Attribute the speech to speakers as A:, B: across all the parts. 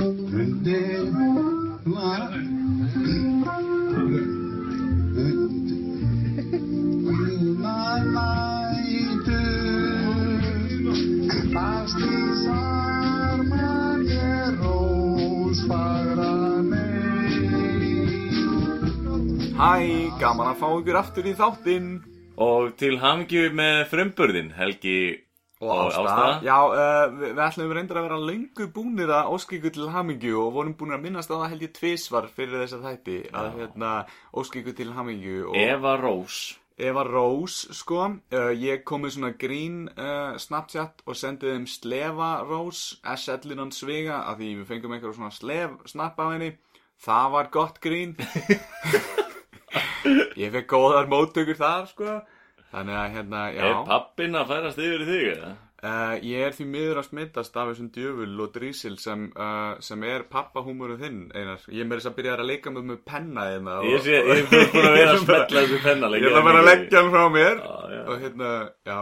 A: undir Unnar nætur Bastísar mann er rósfagra mei
B: Hæ, gaman að fá ykkur aftur í þáttinn.
C: Og til hamingju með frumburðin, Helgi og Ásta.
B: Já, uh, við, við ætlum reyndar að vera lengu búnir að óska ykkur til hamingju og vorum búin að minnast á það held ég tvisvar fyrir þessa þætti að hérna óska ykkur til hamingju og
C: Eva Rós.
B: Eva Rose, sko, uh, ég kom með svona grín uh, Snapchat og sendið þeim Slefa Rose, S-ellinan Svega, af því við fengum einhverjum svona slef snapp af henni. Það var gott grín. ég fekk góðar móttökur þar, sko. Þannig að, hérna, já.
C: Er pappin að færast yfir í þig, eða?
B: Uh, ég er því miður að smittast af þessum djöful og drísil sem, uh, sem er pappahúmurinn þinn, Einar. Ég er með þess að byrja að leika mig með penna einna.
C: Ég sé, ég er búin að vera að smetla þessu penna
B: Ég ætla bara að leggja hann frá mér
C: já.
B: og hérna, já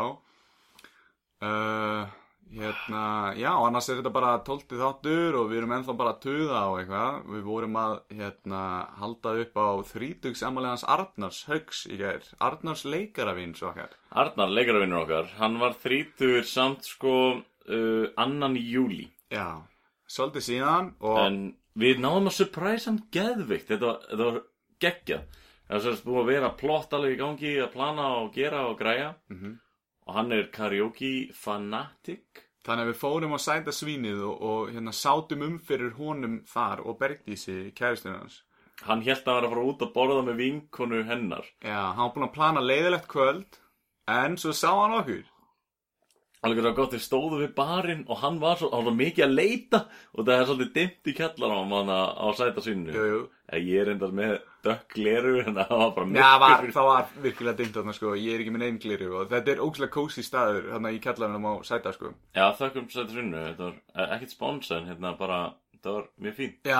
B: uh, hérna, já, annars er þetta bara 12 þáttur og við erum ennþá bara að tuða á eitthvað við vorum að, hérna, halda upp á þrítugsamalegans Arnars Haugs í gær, Arnars leikarafins okkar
C: Arnar, leikaravinnur okkar, hann var þrítur samt sko uh, annan í júli.
B: já, svolítið síðan og
C: En við náðum að surprise hann geðvikt, þetta var, þetta var geggjað. Það var sérst búið að vera plott alveg í gangi að plana og gera og græja.
B: Mhm.
C: Og hann er karaoke fanatic.
B: Þannig að við fórum á sæta svínið og, og hérna sátum um fyrir honum þar og Bergdísi, kæristunum hans.
C: Hann held að vera að fara út að borða með vinkonu hennar.
B: Já, hann var búinn að plana leiðilegt kvöld, en svo sá hann okkur.
C: Alveg það var gott, við stóðum við barinn og hann var svo, hann var mikið að leita og það er svolítið dimmt í kjallar á hann á sæta svinnu.
B: Jú, jú.
C: Ég er endast með dökk leru en það var bara
B: Já, var, það var virkilega dimmt þarna sko, ég er ekki með neinn gliru og þetta er ógæslega kósi staður þarna í kjallarunum á sæta sko.
C: Já, þakkum sæta svinnu, þetta var eh, ekkert spons en hérna bara, þetta var mjög fín.
B: Já,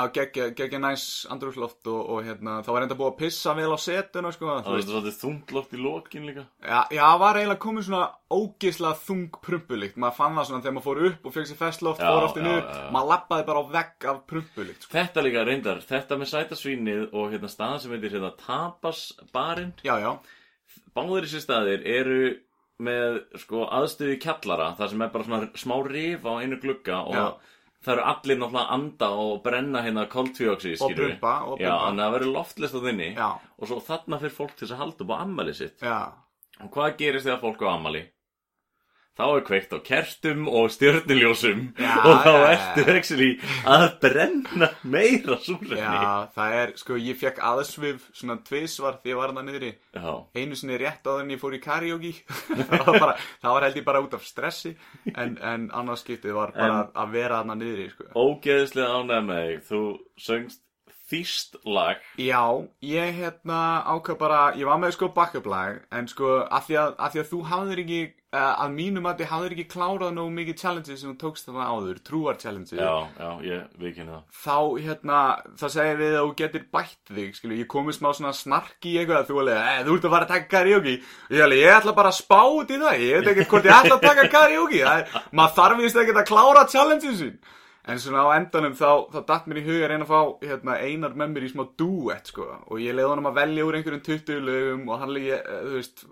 B: geggja, næs andrúsloft og, og hérna, það var enda búið að pissa vel á setuna sko.
C: Það var svolítið þungloft í lokin líka.
B: Já, já, það var eiginlega komið svona ógeðslega þung prumpulikt, maður fann það svona þegar maður fór upp og fekk sér festloft,
C: Já,
B: fór
C: já, já.
B: maður lappaði bara á vegg af prumpulikt sko.
C: Þetta líka reyndar, þetta með sæta svínið og hérna staðan sem heitir hérna Tapas barinn.
B: Já, já,
C: Báðir þessi staðir eru með sko aðstöðu kjallara þar sem er bara svona smá rif á einu glugga og
B: Já.
C: Það eru allir náttúrulega anda og brenna hérna koltvíoxi
B: Og prumpa.
C: þannig að það verður loftlist á þinni
B: Já.
C: og svo þarna fyrir fólk til að halda upp á ammali sitt
B: já
C: og hvað gerist þegar fólk á ammali? Þá er kveikt á kertum og stjörnuljósum.
B: Já,
C: og þá
B: já.
C: ertu actually að brenna meira súrefni.
B: Já, það er, sko, ég fekk aðsvif svona tvisvar því ég var hann niðri.
C: Já.
B: Einu sinni rétt áður en ég fór í karaoke. Það, var bara, það var held ég bara út af stressi. En, en annars skiptið var bara
C: En-
B: að vera hann niðri, sko.
C: Ógeðslega ánægð með þig. Þú söngst þýst lag.
B: Já, ég hérna ákvað bara, ég var með sko backup lag En sko, af því að, af því að þú hafðir ekki, uh, að mínum að þið hafðir ekki klárað nógu mikið challenges sem þú tókst þarna áður Trúar challenges.
C: Já, já, ég viðkynna það.
B: Þá hérna, það segir við að þú getur bætt þig, skilu, ég komið smá svona snarki í eitthvað, þú alveg, e, þú ert að fara að taka karaoke, ég alveg, ég ætla bara að spá út í það, ég veit ekkert hvort ég ætla að taka karaoke, maður að en svona á endanum þá, þá datt mér í huga að reyna að fá, hérna, einar með mér í smá duett, sko, og ég leiði honum að velja úr einhverjum 20 lögum og hann leiði, þú veist,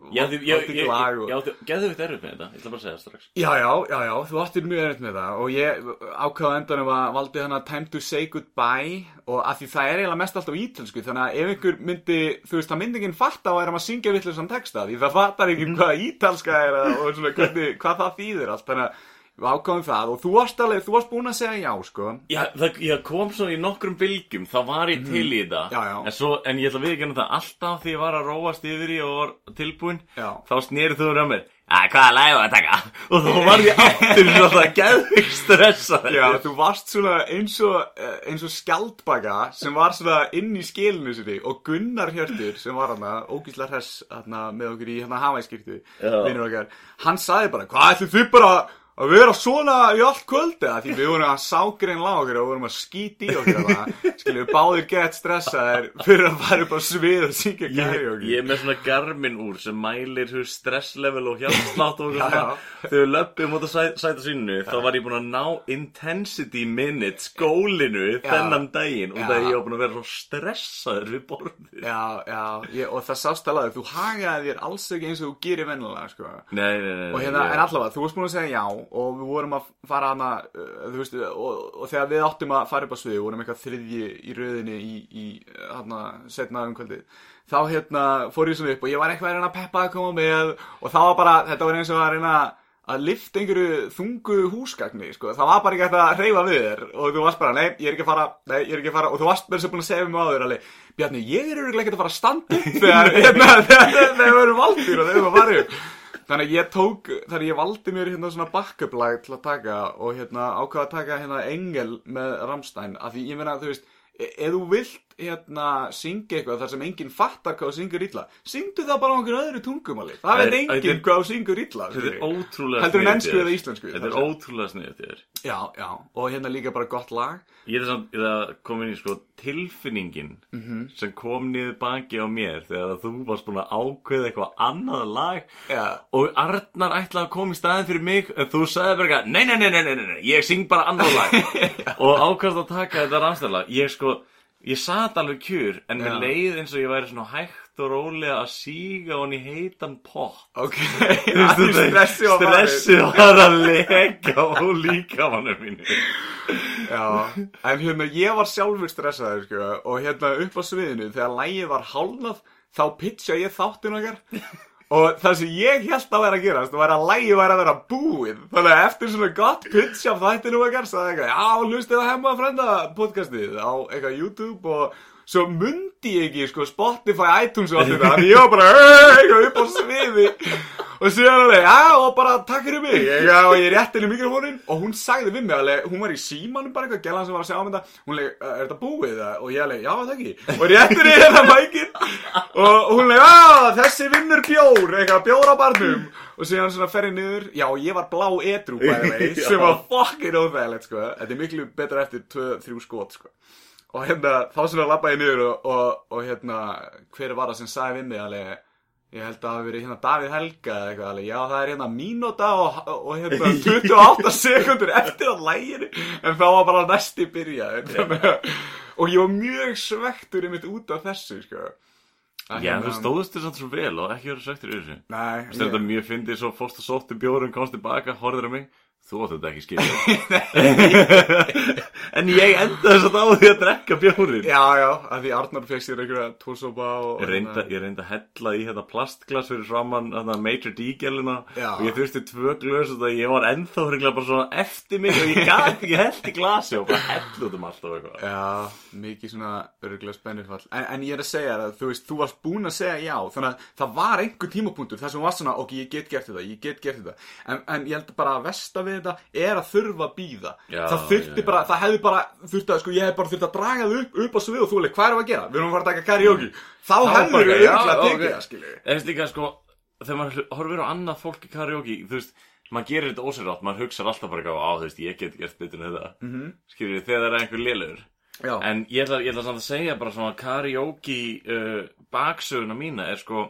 B: og-
C: geðu við erfið með þetta, ég ætla bara að segja það strax.
B: Já, já, já, já, þú áttir mjög erfitt með það. Og ég ákvaða endanum að valdi hana Time to say goodbye. Og að því það er eiginlega mest alltaf ítölsku þannig að ef einhver myndi, þú veist, það myndi enginn fatta að er að syngja vittlega texta því það fattar ekki hvað ítalska er að- og svona hvernig, hvað það þýðir allt. Þannig að við ákvaðum það og þú varst alveg, þú varst búin að segja já, sko
C: Já, það, ég kom svo í nokkrum bylgjum, þá var ég til í
B: Mhm. Já, já.
C: En, svo, en ég ætla að viðkynna það alltaf því ég var að róast yfir í og var tilbúin
B: Já.
C: Þá snerið þú mér Já, hvaða lag var að taka? Og þá var ég aftur svona geðvig stressa
B: Já, þú varst svona eins og, eh, eins og skjaldbaka sem var svona inn í skilinu sinni og Gunnar Hjörtur sem var hana, ógísla hress hana, með okkur í hana hafæskirtu,
C: Já.
B: vinnur okkar, hann sagði bara, hvað ætlum þið bara að vera svona í allt kvöldi að því við vorum að ságrein lág okkur og vorum að skýti í okkur það skilju við báðir gett stressaðir fyrir að fara upp á svið og syngja
C: Ég,
B: karaoke.
C: ég er með svona garmin úr sem mælir stresslevel og hjartslátt og svona.
B: Já.
C: Þegar við löpum út að sæ, sæta sínu þá var ég búinn að ná intensity minutes skólinu þennan daginn og það ég var búinn að vera svo stressaður við borðið.
B: Já, já, ég, og það sást alveg þú hagaði þér alls ekki eins og þú gerir vennilega sko.
C: Nei, nei, nei
B: og hérna,
C: ég-
B: en allavega, þú varst búin að segja já og við vorum að fara hana uh, veist, og, og þegar við áttum að fara upp á sviði, vorum eitthvað þriðji í röðinni í, í hana, setna um kvöldið, þá hérna fór ég svona upp og ég var eitthvað að reyna að peppa að koma með og það var bara, þetta var eins og að reyna að lifta einhverju þungu húsgagni, sko, það var bara ekki hægt að reyfa við þér og þú varst bara, nei, ég er ekki að fara nei, ég er ekki að fara, og þú varst bara sem búin að segja um áður alveg, Bjarni, ég er ekki að fara að standa þegar, hérna, þegar, þegar, þegar við erum valdir og þegar við erum að upp Þannig að ég tók, þannig að ég valdi mér hérna svona backup lag til að taka og hérna ákvaða að taka hérna Engel með Rammstein af því ég meina þú veist, e- ef þú vilt hérna syngja eitthvað þar sem enginn fattar hvað þú syngur illa, syngdu það bara á einhverju öðru tungumáli. Það
C: Það
B: veit enginn hvað þú syngur illa.
C: Þetta er ótrúlega
B: Heldur en
C: þér.
B: eða íslensku,
C: Þetta
B: það
C: er ótrúlega sniðið þér
B: Já, já, og hérna líka bara gott lag.
C: Ég er samt, ég er að koma inn í sko tilfinningin
B: Mhm.
C: sem kom niður baki á mér þegar þú varst búin að ákveða eitthvað annað lag
B: Já.
C: og Arnar ætlaði að koma í staðin fyrir mig en þú sagði bara eitthvað, nei, nei, nei, nei, nei, nei, nei, ég syng bara annað lag og ákvæmst að taka þetta rannstæðla ég sko, ég satt alveg kjur en mér
B: Já.
C: leið eins og ég væri svona hægt og rólega að síga hon í heitan pott.
B: Ok,
C: Þú veist,
B: stressi og
C: Stressi var að lega á líka mannu mínu
B: Já, en hérna ég var sjálfur stressaður sko og hérna upp á sviðinu þegar lægið var hálnað þá pitcha ég þáttin okkar og það sem ég held að vera að gerast var að lægið væri að vera búið. Þannig að eftir svona gott pitch af þættinu okkar sagði eitthvað, já, hlustið að hemma að frenda podcastið á eitthvað YouTube og svo mundi ég ekki sko Spotify, iTunes og allt þetta þannig ég var bara upp á sviði. Og síðan alveg, já, og bara takk fyrir mig. Já, og ég rétti henni mikrofónin og hún sagði við mig alveg, hún var í símanum bara eitthvað gælan sem var að sjá um þetta hún leik, er þetta búið? Það? og ég alveg, já, það ekki. Og rétti henni hérna mækin. Og hún leik, já, þessi vinnur bjór eitthvað bjór á barnum. Og síðan svona fer ég niður, já, ég var blá edru bæði sem var fucking óþægilegt sko, þetta er miklu betra eftir 2-3 skot sko og hérna, þá labba ég niður og, og, og hérna, hver var það sem sagði við mig alveg, ég held að það hafi verið hérna Davíð Helga eða eitthvað alveg, já það er hérna mínúta og, og hérna 28 sekundur eftir að læginu, en þá var bara næsti að, og ég var mjög svektur einmitt út af þessu, sko.
C: Já,
B: hérna-
C: þú stóðst þér samt svo vel og ekki verið söktur yfir þessu.
B: Nei,
C: Þú veist þetta mjög fyndið svo fórst og sóttu bjórum, komst tilbaka, horfður á mig Þú átti þetta ekki skilja En ég endaði þess að á því að drekka bjórin.
B: Já, já, að því Arnar fekk sér einhverja tósopa og...
C: Ég reynda að hella í þetta plastglas fyrir framann Major D-gelina
B: Já.
C: og ég þurfti tvö glös og það ég var hrygglega bara svona eftir mig og ég gæti ekki held í glasi og bara hell út um allt og eitthvað.
B: Já, mikið svona örgulega spennufall. En, en ég er að segja þér að þú veist, þú varst búinn að segja já Þannig að það var einhver tímapunktur þar sem varst svona, ok, ég get gert þetta, ég get gert þetta. En, en ég við þetta er að þurfa að býða
C: Já,
B: Það þurfti
C: já, já.
B: bara, það hefði bara þurfti að, sko, ég hef bara þurfti að draga það upp, upp á svið og þú leik, hvað erum við að gera? Við erum að fara að taka karaoke Þá hefði
C: bara,
B: við
C: já, ok.
B: tekið það, skilju
C: Það er líka sko, þegar maður horfir á annað fólk í karaoke, þú veist, maður gerir þetta ósýrátt, maður hugsar alltaf bara á, þú veist, ég get gert betur en þetta. Mm. -hmm. Skilur þegar það er einhver.
B: Já,
C: En ég ætla, ég ætla samt að segja bara svona karaoke uh, baksöguna mína er sko,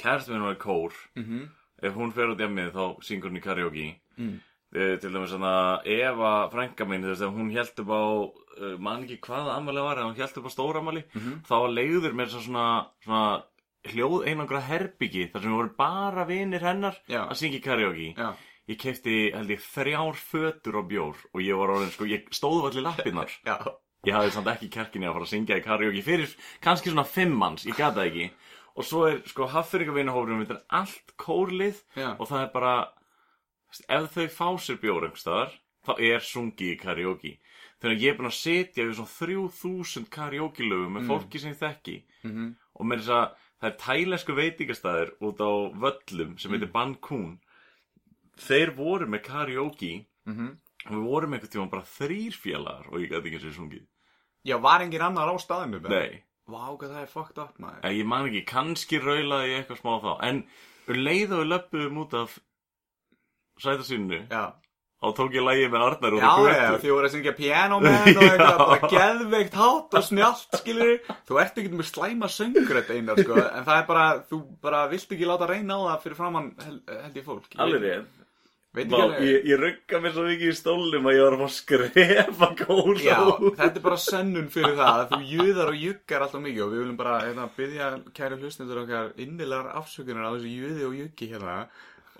C: kærst minn var í kór,
B: Mhm.
C: ef hún fer út hjemmið þá syngur hún í karaoke.
B: Mm.
C: Uh, til dæmis svona Eva frænka mín, veist, ef hún held upp á, uh, man ekki hvaða ammali var, en hún held upp á stóra ammali,
B: Mhm.
C: þá leiður mér svo svona, svona hljóð einangra herbyggi þar sem voru bara vinir hennar
B: Já.
C: að syngja karaoke
B: já,
C: ég kefti held ég þrjár fötur á bjór og ég var orðin sko, ég stóð allir lappirnar
B: já
C: ég hafði samt ekki kjarkinni að fara að syngja í karaoke fyrir kannski svona fimm manns, ég gata ekki og svo er sko haffyrirkavinahófrum þetta er allt kórlið
B: Já.
C: og það er bara ef þau fá sér bjór einhverstaðar þá er sungið í karaoke. Þannig að ég er búin að setja við svona 3000 karaoke lögum með fólki sem ég þekki
B: Mhm.
C: og með þess að það er tælesku veitingastæður út á völlum sem heitir Bankún þeir voru með karaoke
B: Mhm.
C: og við vorum einhvern tíma bara þrýr félagar og ég gæti ekki að sér sungið.
B: Já, var engin annar á staðinu?
C: nei,
B: Vá, hvað það er fucked up, maður.
C: Ég man ekki, kannski raulaði ég eitthvað smá þá. En um leið og við löpum út af sætasínu
B: Já,
C: og tók ég lægi með Arnar út
B: já,
C: á
B: já, því voru að syngja piano man og eitthvað, bara geðveikt hátt og snjált, skilur Þú ert ekki með slæma söngrödd einar, sko, en það er bara, þú bara vilt ekki láta reyna á það fyrir framann hel, held ég fólk.
C: Alveg
B: alveg.
C: ég, ég rugga mér svo mikið í stólnum að ég var að skrefa góla
B: Já, þetta er bara sönnun fyrir það að þú júðar og juggar alltaf mikið og við viljum bara hérna, byggja kæri hlustendur okkar innilegar afsökunar á þessu júði og juggi hérna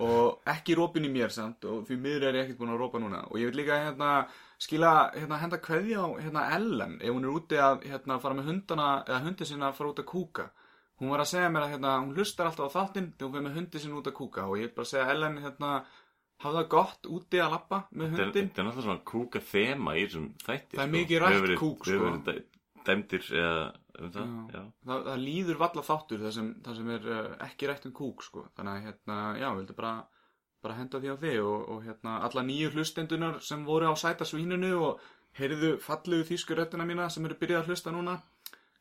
B: og ekki rópin í mér samt og því miður er ég ekkert búin að rópa núna. Og ég vil líka hérna skila hérna henda kveðja á hérna Ellen. Ef hún er úti að hérna fara með hundana eða hundi sinna að fara út að kúka. Hún var að segja mér að hérna hún hlustar alltaf á þáttinn þegar hún fyrir með hundi sinna út að kúka. Og ég vil bara segja Ellen hérna hafa það gott úti að lappa með hundin
C: þetta er náttúrulega svona kúka þema í þessum þætti
B: Það er
C: sko.
B: mikið rætt kúk, sko.
C: dæmdir eða um það
B: Já. Það, það líður valla þáttur þar sem, þar sem er uh, ekki rætt um kúk sko. þannig að hérna, já, vildu bara bara henda því á þig og, og hérna alla nýju hlustendunar sem voru á sæta svínunu og heyrðu fallegu þýsku röddina mína sem eru byrjað að hlusta núna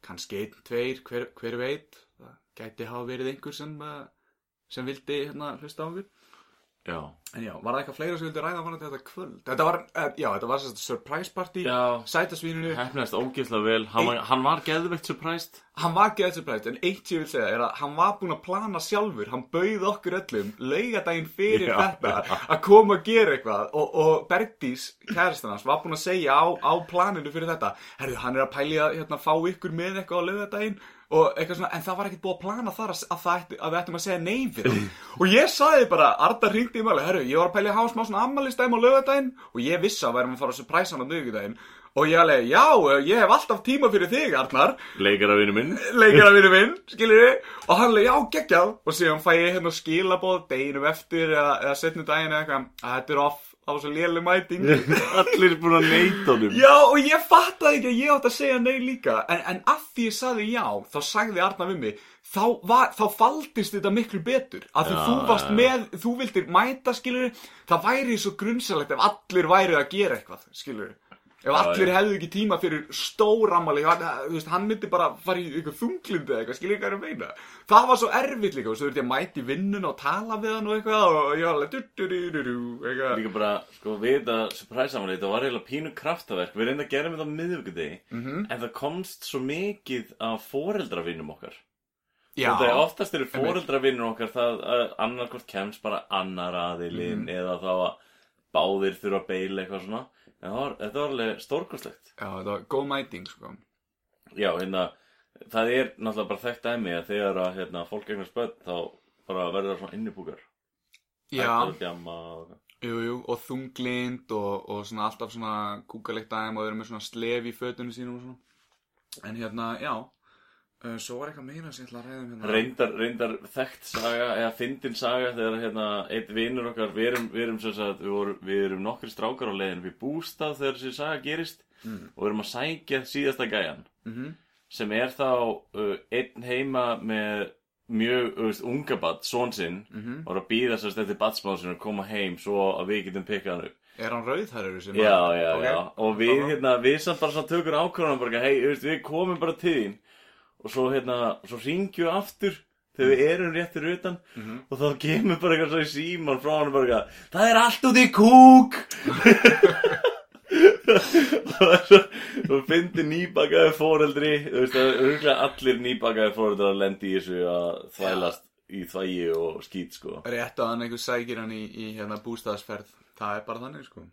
B: kannski einn, tveir, hver, hver veit það gæti hafa verið einhver sem uh, sem vildi hérna hlusta á okkur
C: Já.
B: en já, var það eitthvað fleira sem vildi ræða varandi þetta kvöld? Þetta var, uh, já, þetta var sérst surprise party
C: Já.
B: sæta svínunu
C: Hefnast ógeðslega vel. Hann, var- hann var geðveikt surprised.
B: Hann var geðið surprised en eitt ég vil segja er að hann var búinn að plana sjálfur. Hann bauð okkur öllum laugadaginn fyrir
C: Já,
B: þetta að koma að gera eitthvað. Og, og Bergdís kæristan hans var búinn að segja á, á planinu fyrir þetta. Herðu hann er að pæli að hérna, fá ykkur með eitthvað á laugadaginn og eitthvað svona, en það var ekkert búið að plana þar að, að, það ætti, að við ættum að segja nei við hann. og ég sagði bara, Arda ringdi í mæli herru, ég var að pæli að hafa smá svona ammælistæm á laugadaginn og ég vissi að værum að fara að surprise hann á miðvikudaginn. Og ég alveg, já, ég hef alltaf tíma fyrir þig, Arnar.
C: Leikarafinu minn.
B: Leikara mínu minn, skiljur við og hann leik, já, geggjað. Og síðan fæ ég hérna skilabóð deginum eftir eða, eða setnum daginn eða eitthvað að þetta er off, það var svo léleg mæting.
C: Allir búin að neita honum.
B: Já, og ég fattaði ekki að ég átt að segja nei líka. En, en að því ég sagði já þá sagði Arna við mig þá, var, þá faldist þetta miklu betur. Að því
C: Já,
B: þú varst
C: já.
B: með, þú vildir mæta skilur það væri svo grunnsalegt ef allir væri að gera eitthvað skilur ef allir hefðu ekki tíma fyrir stóramali hann, myndi bara fara í eitthvað þunglindi eða eitthvað, skilur hvað er að meina? Það var svo erfitt líka, og svo þurfti ég að mæta í vinnun og tala við hann og eitthvað og ég var alveg
C: Líka bara, sko, við þetta surprise samanlega, þetta var eiginlega pínu kraftaverk. Við reynda að gera þetta á miðvikudegi
B: Mhm.
C: En það komst svo mikið af foreldravinnum okkar.
B: Já,
C: Þetta er oftast eru foreldravinnur okkar það að annarkvort kemst bara annar aðilinn
B: Mhm.
C: eða þá að báðir þurfa að beila eitthvað svona var, þetta var alveg stórkostlegt.
B: Já, þetta var góð mæting sko.
C: Já, hérna, það er náttúrulega bara þekkt dæmi að þegar að hérna, fólk eignast börn þá bara verður það svona innibúkar.
B: Já,
C: og...
B: jú, jú, og þunglind og, og svona alltaf svona kúkalegt dæm og eru með svona slef í fötunum sínum og svona. En hérna, já svo var eitthvað meira sem ég ætla að ræða um hérna
C: Reyndar, reyndar þekkt saga eða fyndin saga þegar hérna eitt vinnur okkar við erum, við erum, sem sagt, við vorum, við erum nokkri strákar á leiðin við bústað þegar þessi saga gerist
B: Mm.
C: og við erum að sækja síðasta gæjan
B: Mhm.
C: sem er þá uh, einn heima með mjög uh, unga badd, són sinn
B: Mhm.
C: og er að býða sérst eftir baddsmáðsinn að koma heim svo að við getum pikkað hann upp
B: er hann rauðhærður sem
C: Já,
B: að-
C: já,
B: ok.
C: já og við, hérna, við samt bara tökur ákvörðan bara, hei, við komum bara til þín og svo, hérna, svo ringjum við aftur þegar við erum réttir utan.
B: Mhm.
C: og þá kemur bara eitthvað svo í síman frá hann bara eitthvað, það er allt út í kúk. Og það er svo og fyndi nýbakaði fóreldri þú veist, það er örgulega allir nýbakaði fóreldrar að lendi í þessu að þvælast í þvægi og skít, sko.
B: Rétt að hann einhver sækir hann í, í hérna bústæðasferð það er bara þannig sko.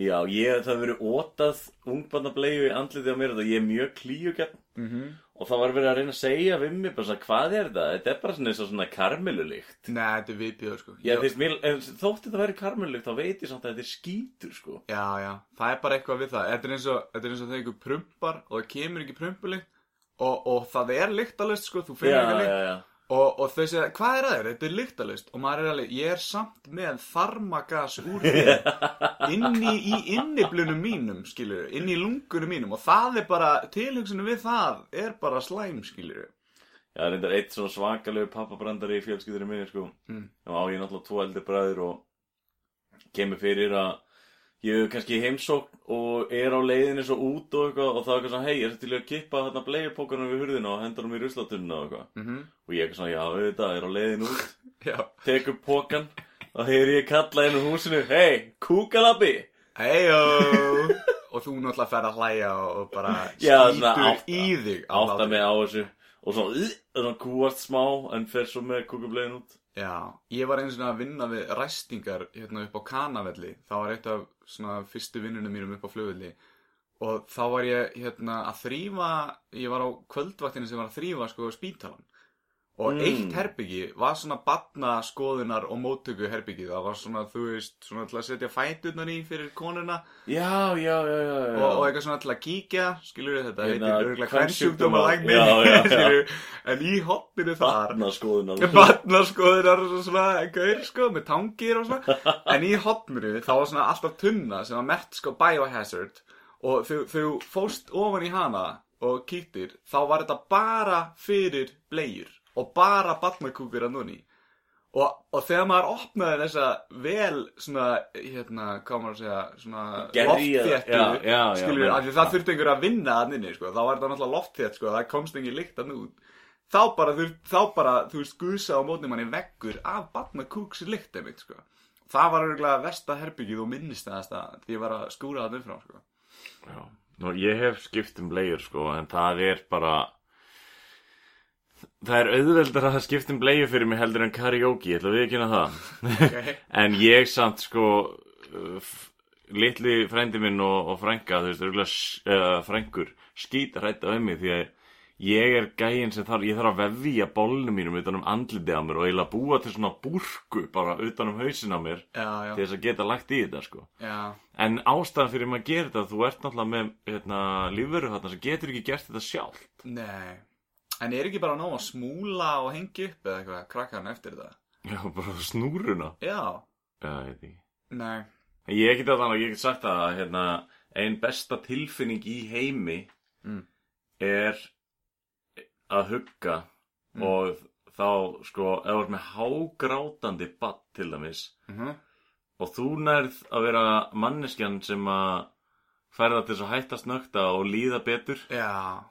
C: Já, ég, það hefur verið ótað ungbarnableiðu í andliti á mér þetta, ég er mjög
B: mm -hmm.
C: Og það var verið að reyna að segja við mig bara svona, hvað er þetta? Þetta er bara svona eins og svona karmelulykt.
B: Nei, þetta er viðbjöður sko.
C: Já, þú veist, mér, en þótt þetta væri karmelulykt þá veit ég samt að þetta er skítur, sko.
B: Já, já, það er bara eitthvað við það. Þetta er eins og, þetta er eins og þegar ykkur prumpar og það kemur ekki prumpulikt og, og það er lyktalist sko, þú finnur
C: Já,
B: ekki lykt.
C: já, já
B: og, og þau segja, hvað er að þér? Þetta er lyktalist og maður er alveg, ég er samt með þarmagas úr þér. Inni í inniblunum mínum skilur, inni í lungunum mínum. Og það er bara, tilhugsunum við það er bara slæm skilur
C: Já, reyndar eitt svona svakalegu pappabrandari í fjölskyldurinn minni, sko.
B: Mm.
C: og á ég náttúrulega tvo eldri bræður og kemur fyrir að ég hef kannski heimsókn og er á leiðinni svo út og eitthvað og það er eitthvað svona, hei, er þetta til að kippa þarna bleiðpókanum við hurðina og henda hann í ruslatunna og eitthvað?
B: Mm -hmm.
C: og ég er eitthvað svona, já, auðvitað, er á leiðin út.
B: Já,
C: tek upp pókan og heyri ég kalla inn úr húsinu Hei, kúkalabbi!
B: Heyo! Og þú náttúrulega fer að hlæja og bara skýtur í þig
C: Átta mig á þessu Og svona, svona kúast smá En fer svo með kúkablegin út
B: Já, ég var eins og að vinna við ræstingar hérna upp á Kanavelli. Það var eitt af svona fyrstu vinnunum mínum upp á flugvelli. Og þá var ég hérna að þrýfa, ég var á kvöldvaktinu sem var að þrýfa sko spítalan. Og
C: Mm.
B: eitt herbyggi var svona batna skoðunar og móttöku herbyggi. Það var svona, þú veist, svona til að setja fæturnar í fyrir konuna.
C: Já, já, já, já, já.
B: og, og eitthvað svona til að kíkja skilur við þetta,
C: Hérna,
B: heitir örgulega
C: já.
B: skilurðu. en í hotninu þar
C: Barnaskoðunar
B: barnaskoðunar og svona gaur sko með tangir og svona en í hotninu þá var svona alltaf tunna sem var mert sko biohazard og þegar þú fóst ofan í hana og kíktir þá var þetta bara fyrir bleiur og bara barnakúkur að núni Og, og þegar maður opnaði þessa vel svona, hérna, hvað maður að segja, svona loftþéttu, skilur, af því það þurfti einhver að vinna að inni, sko, þá var þetta náttúrulega loftþétt, sko, það komst engin líkt að út. Þá bara, þú, þá bara, þú veist, gusa á mótni manni veggur af batna kúks líkt einmitt, sko. Það var örgulega versta herbyggið og minnistæðast að því ég var að skúra það umfram, sko.
C: Já, nú ég hef skipt um bleiur sko, en það er bara Það er auðveldar að það skipt um bleiur fyrir mig heldur en karaoke, ég ætla að viðkynna það
B: Okay.
C: En ég samt sko uh, litli frændi minn og, og frænka, þú veist, örgulega uh, frængur skýta hrætt á mig því að ég er gæinn sem þarf, ég þarf að vefja bollnum mínum utan um andlitið á mér og eiginlega búa til svona búrku bara utan um hausin á mér
B: Já, já,
C: til þess að geta lagt í þetta sko
B: já,
C: En ástæðan fyrir maður að gera þetta, þú ert náttúrulega með hérna, lífveru þarna sem getur ekki gert þetta sjálf.
B: nei. En er ekki bara nóg að smúla og hengja upp eða eitthvað, krakkan eftir það?
C: Já, bara snúruna.
B: Já,
C: Já, ég veit ekki.
B: nei,
C: Ég get að ég get sagt að hérna, ein besta tilfinning í heimi
B: Mm.
C: er að hugga
B: Mm.
C: og þá, sko, ef þú ert með hágrátandi badd til dæmis
B: mhm,
C: og þú nærð að vera manneskjan sem að færða til þess að hætta snögta og líða betur
B: já,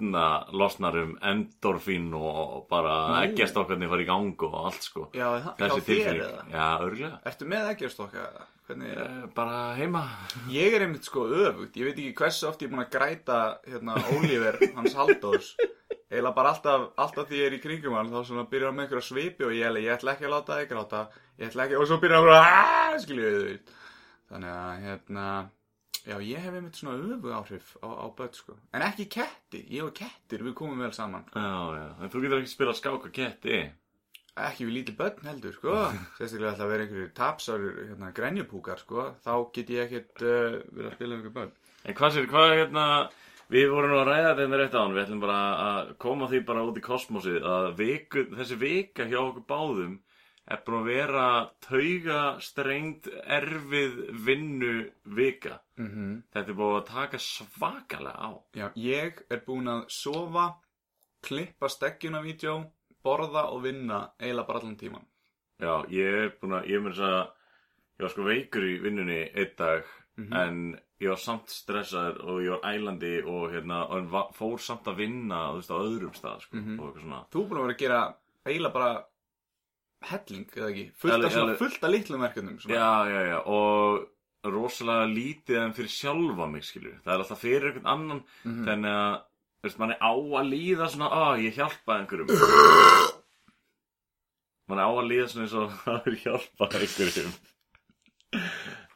C: þarna losnar um endorfín og bara eggjastokkarnir fara í gang og allt sko.
B: Já, það-
C: þessi
B: þér eða?
C: já, örglega
B: Ertu með eggjastokka? Hvernig er
C: Eh, bara heima.
B: Ég er einmitt sko öfugt, ég veit ekki hversu oft ég er búin að græta hérna Oliver, hans Halldórs. Eila bara alltaf, alltaf því ég er í kringum hann þá svona byrjar hann með einhverja svipi og ég, ég, ég ætla ekki að láta þig gráta. Ég ætla ekki, og svo byrjar hann aaaah, skiljið þið veit Þannig að hérna, já ég hef einmitt svona öfug áhrif á, á börn sko. En ekki ketti, ég og kettir, við komum vel saman.
C: Já, já, en þú getur ekki spila skák og ketti.
B: Ekki við lítið börn heldur sko. Sérstaklega ætla að vera einhverjir tapsar hérna, grenjupúkar sko. Þá get ég ekkert uh, verið að spila um einhver börn.
C: En hvað sér, hvað hérna við vorum nú að ræða þetta hérna rétt á hann við ætlum bara að koma því bara út í kosmosið að viku, þessi vika hjá okkur báðum er búin að vera tauga strengt erfið vinnu vika
B: mm
C: þetta er búin að taka svakalega á
B: Já, ég er búinn að sofa, klippa steggjuna vídeo, borða og vinna eiginlega bara allan tíman.
C: Já, ég er búin að, ég þess að, ég var sko veikur í vinnunni einn dag,
B: Mhm.
C: en ég var samt stressaður og ég var ælandi og hérna, og fór samt að vinna, þú veist, á öðrum stað, sko,
B: Mhm.
C: og eitthvað svona.
B: Þú búinn að vera að gera eiginlega bara helling, eða ekki? Fullt af, svona, fullt af litlum verkefnum. Svona.
C: Já, já, já, og rosalega lítið en fyrir sjálfa mig, skilur. Það er alltaf fyrir einhvern annan,
B: Mhm.
C: þannig að, þú veist, mann er á að líða svona, að ég hjálpaði einhverjum. mann er á að líða svona eins og að vera hjálpað einhverjum.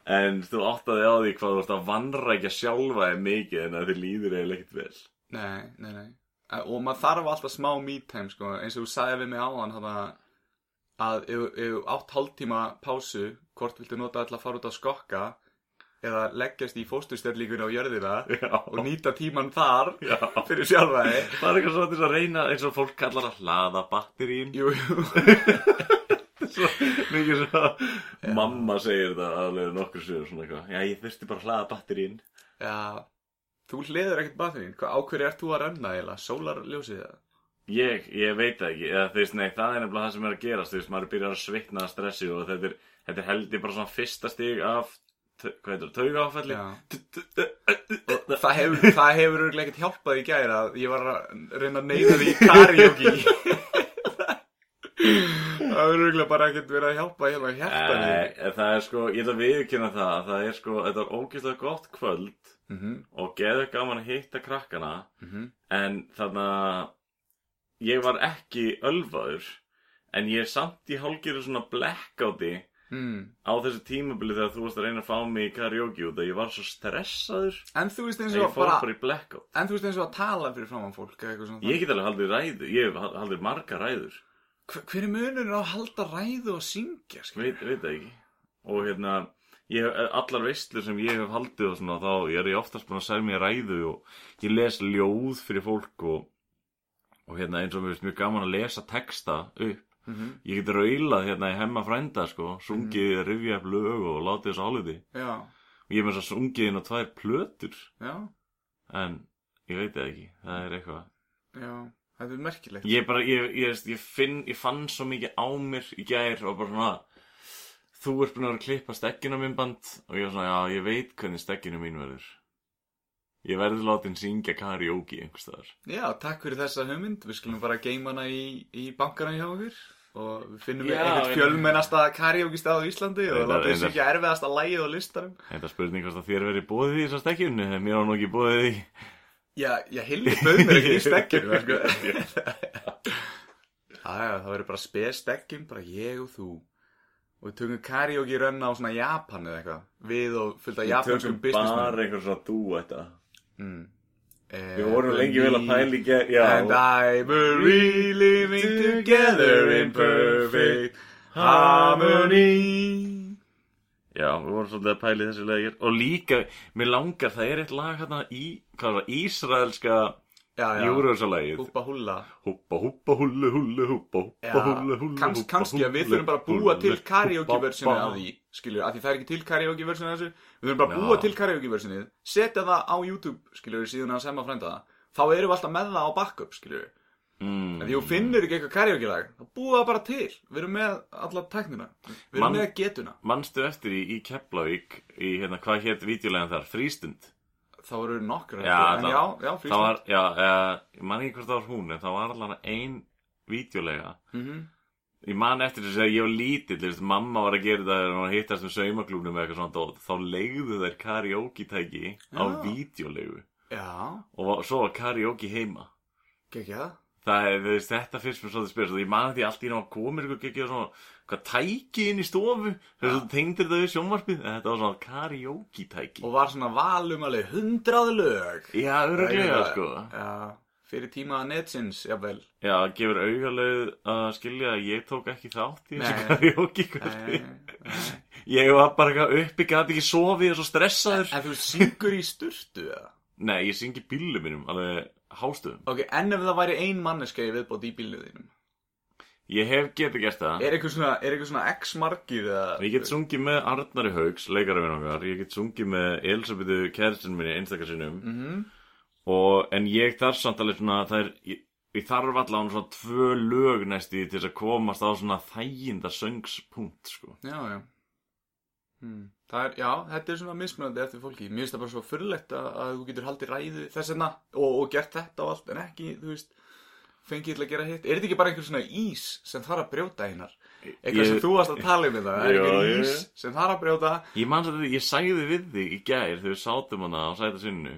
C: En þú áttaði á því hvað þú ert að vanrækja sjálfa þig mikið en að þið líður eiginlega ekkert vel.
B: Nei, nei, nei. Og maður þarf alltaf smá me time, sko, eins og þú sagði við mig áðan, þarna, að ef þú átt hálftíma pásu, hvort viltu nota til að fara út að skokka, eða leggjast í fósturstellíkunni á jörðina
C: Já,
B: og nýta tíman þar
C: já.
B: fyrir sjálfa þig.
C: Það er eitthvað svona til að reyna eins og fólk kallar að hlaða batterín.
B: Jú, jú.
C: Svo, mikið svo, mamma segir þetta alveg nokkur sér svona eitthvað. Já, ég þurfti bara að hlaða batterín.
B: Já, þú hliður ekkert batterín. Á hverju ert þú að renna eiginlega? Sólarljósið það?
C: Ég, ég veit það ekki, eða veist, nei, það er nefnilega það sem er að gerast, þú veist, maður byrjar að svitna að stressi og þetta er, þetta er held ég bara svona fyrsta stig af, hvað heitir það, tauga áfælli?
B: Og það hefur, það hefur örugglega ekkert hjálpað í gæra að ég var að reyna að neyða því í karaoke. Það er rúglega bara ekkert verið að hjálpa hérna
C: Nei, en það er sko, ég ætla að viðkynna það að Það er sko, þetta var ógeðslega gott kvöld
B: Mhm,
C: Og geðu gaman að hitta krakkana
B: mhm.
C: En þannig að Ég var ekki ölvaður En ég er samt í hálgiru svona blackouti
B: Mm.
C: Á þessu tímabili þegar þú varst að reyna að fá mig í karaoke út að ég var svo stressaður
B: En þú veist eins
C: að
B: og
C: fór
B: bara En þú veist eins og að tala fyrir framann fólk
C: Ég get alveg haldið ræðu, ég hef haldið marga ræður.
B: Hver, hver er munurinn á að halda ræðu og syngja
C: veit, veit það ekki. Og hérna ég, allar veistlur sem ég hef haldið og svona þá ég er ég oftast búin að segja mér ræðu og ég les ljóð fyrir fólk og, og hérna eins og mér finnst mjög gaman að lesa texta upp.
B: Mhm.
C: ég get raulað hérna í hemma frænda sko sungið, mm. rifja upp lög og látið þessu áliti.
B: Já,
C: og ég þess að sungið inn á tvær plötur.
B: Já,
C: en ég veit það ekki, það er eitthvað.
B: Já Þetta er merkilegt.
C: Ég bara, ég, ég, ég finn ég fann svo mikið á mér í gær og bara svona þú ert búin að vera að klippa stekkinu á minn band og ég var svona, já, ég veit hvernig stekkinu mín verður ég verður látin syngja karaoke einhvers staðar.
B: Já, takk fyrir þessa hugmynd. Við skulum bara geima hana í, í bankana hjá okkur. Og við finnum
C: Já,
B: einhvern
C: en-
B: fjölmennasta karaoke stað á Íslandi og látum við syngja erfiðasta lægið á listanum.
C: Þetta spurning hvort að þér verið bóðið í þessa stekkjunu en mér var nú ekki bóðið í.
B: Já, já, Hilmi bauð mér ekki í stekkinu sko. Já, það verður bara spes stekkin bara ég og þú. Og við tökum karaoke rönna á svona Japan eða eitthvað. Við og fullt af
C: við
B: japanskum
C: tökum bara einhver svona dú þetta
B: mm.
C: við vorum lengi vel að pæla í ger já,
B: And I were living together in perfect harmony.
C: Já, við vorum svolítið að pæla í þessu legir og líka, mér langar, það er eitt lag hérna í, hvað var það, Ísraelska Júruvísalagið
B: húpa húlla.
C: Húpa, húpa, húllu, húllu, húpa,
B: Já,
C: húpa, húllu, húllu
B: kanns,
C: húppa,
B: kannski að við þurfum bara að búa til
C: húppa,
B: af því skilju, af því það er ekki til karaoke-versinu af þessu. Við þurfum bara að búa til karaoke-versinu setja það á YouTube, skilju, síðan að semma frænda það. Þá erum við alltaf með það á backup, skilju
C: Mm.
B: en því þú finnur ekki eitthvað karaoke-lag þá búa það bara til, við erum með alla tæknina, við erum
C: Man-
B: með getuna.
C: Manstu eftir í, í Keflavík í hérna, hvað hétt vídeolegin þar, Frístund
B: þá eru nokkur
C: Já,
B: en já, já,
C: var, já, uh, ég man ekki hvort það var hún en það var allan ein vídeolega
B: Mhm.
C: Ég man eftir þess að ég var lítill, veist, mamma var að gera það að hittast um saumaklúnum eða eitthvað svona dót, þá leigðu þær karaoke-tæki á
B: já,
C: og var- svo var karaoke heima.
B: Gekkja
C: Það er, þú veist, þetta fyrst mér svolítið spyrst og ég man að því allt í náttúrulega komir eitthvað ekki svona, hvað tæki inn í stofu? Þess að þú tengdir þetta við sjónvarpið? En þetta var svona karaoke tæki
B: og var svona valum alveg hundrað lög.
C: Já, öruglega, sko.
B: Já, fyrir tíma netsins, jafnvel.
C: Já, það gefur augalegu að skilja að ég tók ekki þátt í þessu karaoke kvöldi. Ég var bara eitthvað uppi, gæti ekki sofið og svo stressaður.
B: En þú syngur í sturtu eða?
C: Nei, ég syngi bílum mínum, alveg hástöðum
B: Ok, en ef það væri ein manneska í viðbót í bílnum þínum
C: Ég hef getið gert það
B: Er eitthvað svona, er eitthvað svona x margir eða
C: Ég get sungið með Arnari Haugs, leikarafinn okkar Ég get sungið með Elisabetu kæristinu minni einstakarsinnum
B: Mhm.
C: og, En ég þarf samt alveg svona Það er, ég, ég þarf allavega svona tvö lög næsti til þess að komast á svona þæginda söngspunkt sko.
B: Já, já hmm. Er, já, þetta er svona mismunandi eftir fólki. Mér finnst það bara svo fyrirlegt að, að þú getur haldið ræðu þess vegna og, og gert þetta og allt en ekki, þú veist fengið til að gera hitt. Er þetta ekki bara einhver svona ís sem þarf að brjóta einar? Eitthvað
C: Ég-
B: sem þú varst að tala um þetta. Er einhver ís
C: já.
B: sem þarf að brjóta?
C: Ég man að ég sagði við þig í gær þegar við sátum hana á sæta sinnu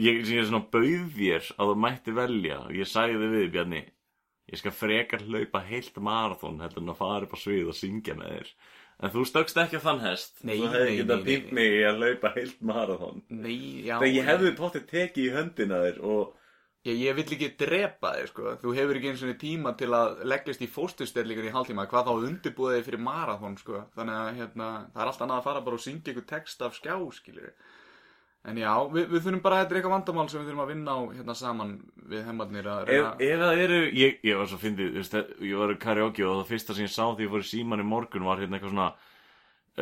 C: ég, ég svona bauð þér að þú mætti velja. Og ég sagði við þig Bjarni ég skal frekar hlaupa heilt marathon heldur en að fara upp á svið og syngja með þér en þú stökkst ekki á þann hest
B: Nei,
C: þú
B: nei,
C: hefði getað
B: nei, nei.
C: mig í að hlaupa heilt marathon
B: Nei, já
C: þegar ég hefði pottið tekið í höndina þér og
B: Ég, ég vill ekki drepa þig, sko. Þú hefur ekki eins og tíma til að leggjast í fósturstellingar í hálftíma. Hvað þá undirbúið þig fyrir marathon, sko. Þannig að, hérna, það er allt annað að fara bara og syngja ykkur text af skjá, skiljur. En já, við, við þurfum bara, þetta er eitthvað vandamál sem við þurfum að vinna á, hérna, saman við heimarnir að
C: ef,
B: reyna...
C: ef það eru ég, ég var svo fyndið, ég var í karaoke og það fyrsta sem ég sá því ég fór í síman í morgun var hérna eitthvað svona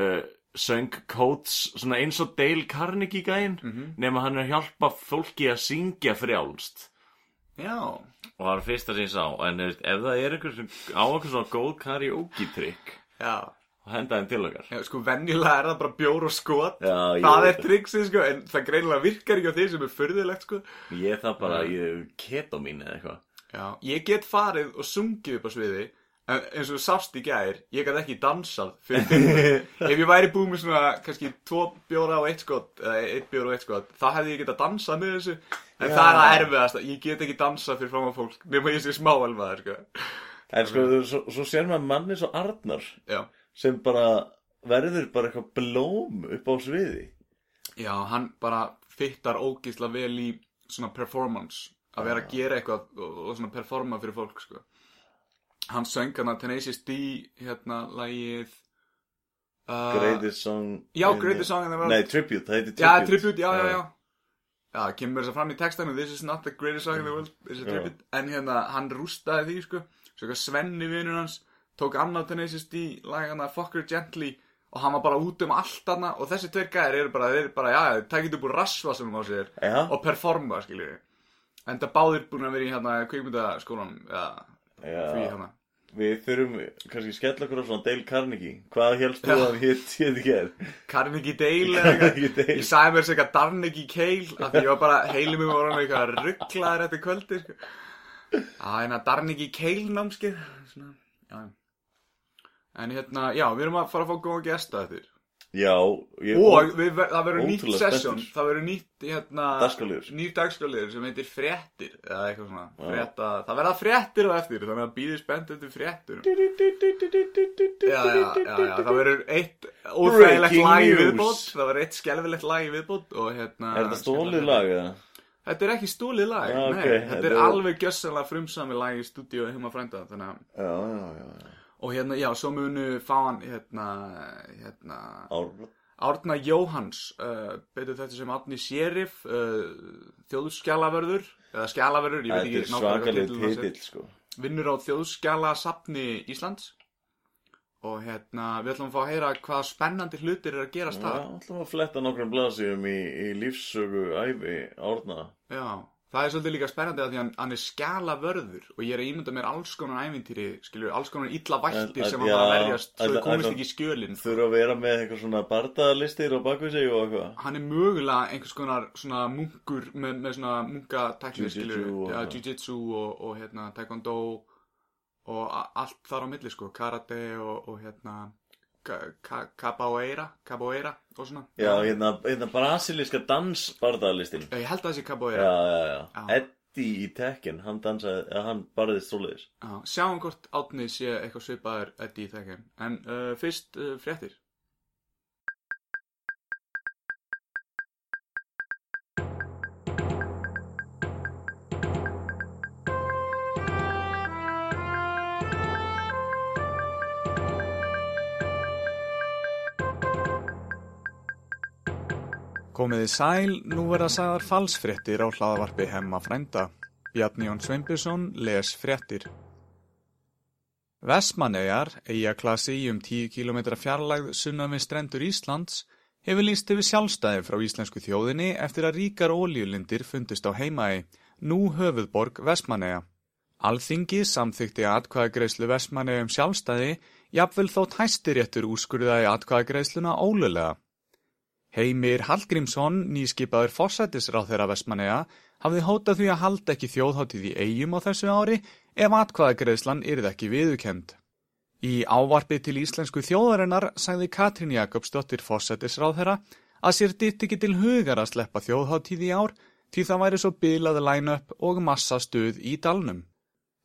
C: uh, söng coats svona eins og Dale Carnegie gæinn
B: Mhm.
C: nema hann er að hjálpa fólki að syngja frjálst
B: Já,
C: og það var fyrsta sem ég sá en ef það er einhver sem á einhver svona góð karaoke trikk
B: já.
C: Og henda þeim til okkar
B: Já, sko, venjulega er það bara bjór og skot.
C: Já, ég
B: það
C: veit
B: er triksið, sko, en það greinilega virkar ekki á því sem er furðilegt, sko.
C: ég það bara, ég ketomín eða eitthvað
B: Já, ég get farið og sungið upp á sviði En eins og sást í gær, ég gæti ekki dansað fyrir fimm. Ef ég væri búið með svona, kannski, tvo bjóra og eitt skot, eða eitt bjóra og eitt skot, þá hefði ég getað dansað með þessu. En
C: Já.
B: það er að erfiðast, ég get ekki dansað fyrir fram á fólk, nema ég sé smá elmaður, sko.
C: En sko, þú- svo, svo sér maður manni svo Arnar
B: Já.
C: Sem bara verður bara eitthvað blóm upp á sviði.
B: Já, hann bara fittar ógísla vel í svona performance, að vera að gera eitthvað og, svona performa fyrir fólk, sko. Hann söng hann að Tenacious D, hérna, lagið... Uh,
C: Greatest song.
B: Já, Greatest Song World.
C: Nei, Tribute, það heitir Tribute.
B: Já, tribute, já, já, já Já, kemur þess að fram í textanu This is not the greatest song in the world This is a tribute En hérna, hann rústaði því, sko Svo eitthvað Svenni vinur hans Tók annað Tenacious D Lag hann að Fucker Gently Og hann var bara út um allt hana Og þessi tveir gæðir eru bara Þeir eru bara, já, tækið upp úr rasva sem á sér
C: Já.
B: Og performa, skiljið En það báðir búin að vera í hérna Kvikmyndaskólanum Eða
C: Já.
B: því hérna
C: Við þurfum kannski skella okkur á svona Dale Carnegie. Hvað helst þú
B: Já.
C: að hétt ekki er?
B: Carnegie Dale eða eitthvað. Ég sagði mér þessi eitthvað Darnegie Kale af því ég var bara, heilum mig var hann eitthvað rugglaður eftir kvöldi sko. Hérna Darnegie Kale námskeið svona, já En hérna, já, við erum að fara að fá góða gesta eftir.
C: Já, ég...
B: Og við, það verður nýtt
C: spenntur.
B: Það verður nýtt, hérna
C: Dagskrárliður.
B: Nýtt dagskraliður sem heitir fréttir Eða eitthvað svona,
C: Já.
B: frétta Það verða fréttir á eftir, þannig að býðið spennt eftir fréttur Já, já, já, já, það verður eitt óþægilegt lag í viðbót. Það verður eitt skelfilegt lag í viðbót og hérna
C: Er þetta stólið lag eða?
B: Þetta er ekki stúlið lag,
C: Já,
B: nei, þetta er
C: er-
B: alveg gjössanlega frumsami lag í stúdíu
C: Já, já, já, já.
B: og hérna, já, svo munu fá hann, hérna, hérna,
C: Árna.
B: Árna Jóhans, uh, betur þetta sem Árni Sheriff, uh, þjóðskjalavörður, eða skjalavörður, ég veit ekki nákvæmlega
C: titill, sko.
B: vinnur á þjóðskjalasafni Íslands og hérna, við ætlum að fá að heyra hvað spennandi hlutir er að gerast
C: Já,
B: það.
C: ætlum að fletta nokkrum blaðsíðum í, í lífsögu æfi Árna.
B: Já, það er svolítið líka spennandi að því hann, hann er skjalavörður og ég er að ímynda mér alls konar ævintýri, skilju, alls konar illa vættir sem hann var að verjast þið komist ekki í skjölinn.
C: Þurfa að vera með eitthvað svona bardaðalistir á bakvið sig og eitthvað.
B: Hann er mögulega einhvers konar svona munkur með, með svona munkatækni, skilju,
C: og
B: ja, jiu-jitsu og, og hérna taekwondo og allt þar á milli, sko, karate og, og hérna capoeira, capoeira og svona.
C: Já, hérna, hérna brasilíska dansbardaðalistin.
B: Ég held að það sé
C: Já,
B: capoeira.
C: já, já.
B: Já.
C: Eddie í Tekken, hann dansaði, eða hann barðist svoleiðis.
B: Já, sjáum hvort átnið sé eitthvað svipaður Eddie í þekkjum. En uh, fyrst uh, fréttir. Komiði sæl, nú verða sagðar falsfréttir á hlaðavarpi hemma frænda. Bjarni Jón Sveinbjörnsson les fréttir. Vestmannegar, eigaklasi í um 10 km fjarlægð sunnan við strendur Íslands, hefur líst yfir sjálfstæði frá íslensku þjóðinni eftir að ríkar ólíulindir fundist á heimaði, nú höfuðborg Vestmanneja. Alþingi samþykti atkvæðagreislu Vestmanneja um sjálfstæði, jafnvel þótt hæstiréttur úrskurðaði atkvæðagreisluna ólulega. Heimir Hallgrímsson, nýskipaður fórsættisráð þeirra Vestmanneja, hafði hótað því að halda ekki þjóðháttíð í eigum á þessu ári ef atkvæðagreðslan yrði ekki viðukend. Í ávarpi til íslensku þjóðarinnar sagði Katrín Jakobsdóttir fórsættisráð þeirra að sér ditt ekki til hugar að sleppa þjóðháttíð í ár því það væri svo bilað line-up og massa stuð í dalnum.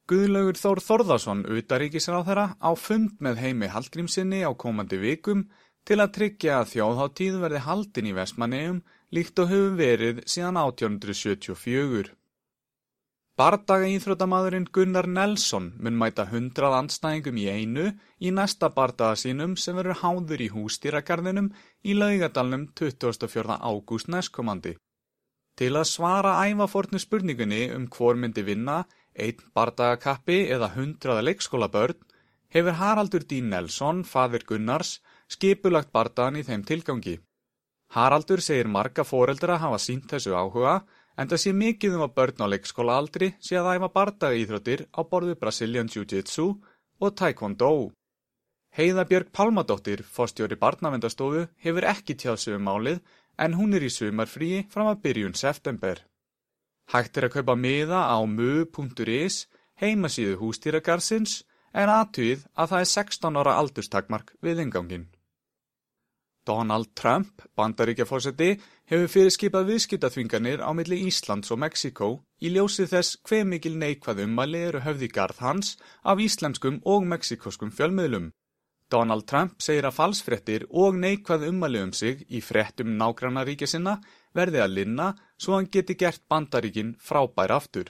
B: Guðlaugur Þór Þórðarsson utaríkisráð þeirra á fund með heimi Hallgrímsinni á komandi vikum til að tryggja að þjóðháttíð verði haldin í Vestmanneum líkt og hefur verið síðan 1874. Bardaga íþróttamaðurinn Gunnar Nelson mun mæta hundrað andstæðingum í einu í næsta bardaga sínum sem verður háður í hústýragarðinum í laugadalnum 24. ágúst næstkomandi. Til að svara ævafornu spurningunni um hvor myndi vinna, einn bardagakappi eða hundraða leikskólabörn, hefur Haraldur D. Nelson, fadir Gunnars, skipulagt bardagan í þeim tilgangi. Haraldur segir marga foreldra hafa sínt þessu áhuga en það sé mikið um að börn á leikskóla aldri sé að æfa bardaga íþróttir á borðu Brazilian Jiu-Jitsu og Taekwondo. Heiða Björg Pálmadóttir, fórstjóri barnavendastofu, hefur ekki tjáð sig um málið en hún er í sumarfríi fram að byrjun september. Hægt er að kaupa miða á mu.is, heimasíðu hústýragarsins, en aðtugið að það er 16 ára aldurstakmark við ingangin. Donald Trump, bandaríkjafósetti, hefur fyrirskipað viðskiptaþvinganir á milli Íslands og Mexiko í ljósi þess hver mikil neikvað ummæli eru höfði garð hans af íslenskum og mexikoskum fjölmiðlum. Donald Trump segir að falsfrettir og neikvað ummæli um sig í frettum nágrannaríkja sinna verði að linna svo hann geti gert bandaríkin frábær aftur.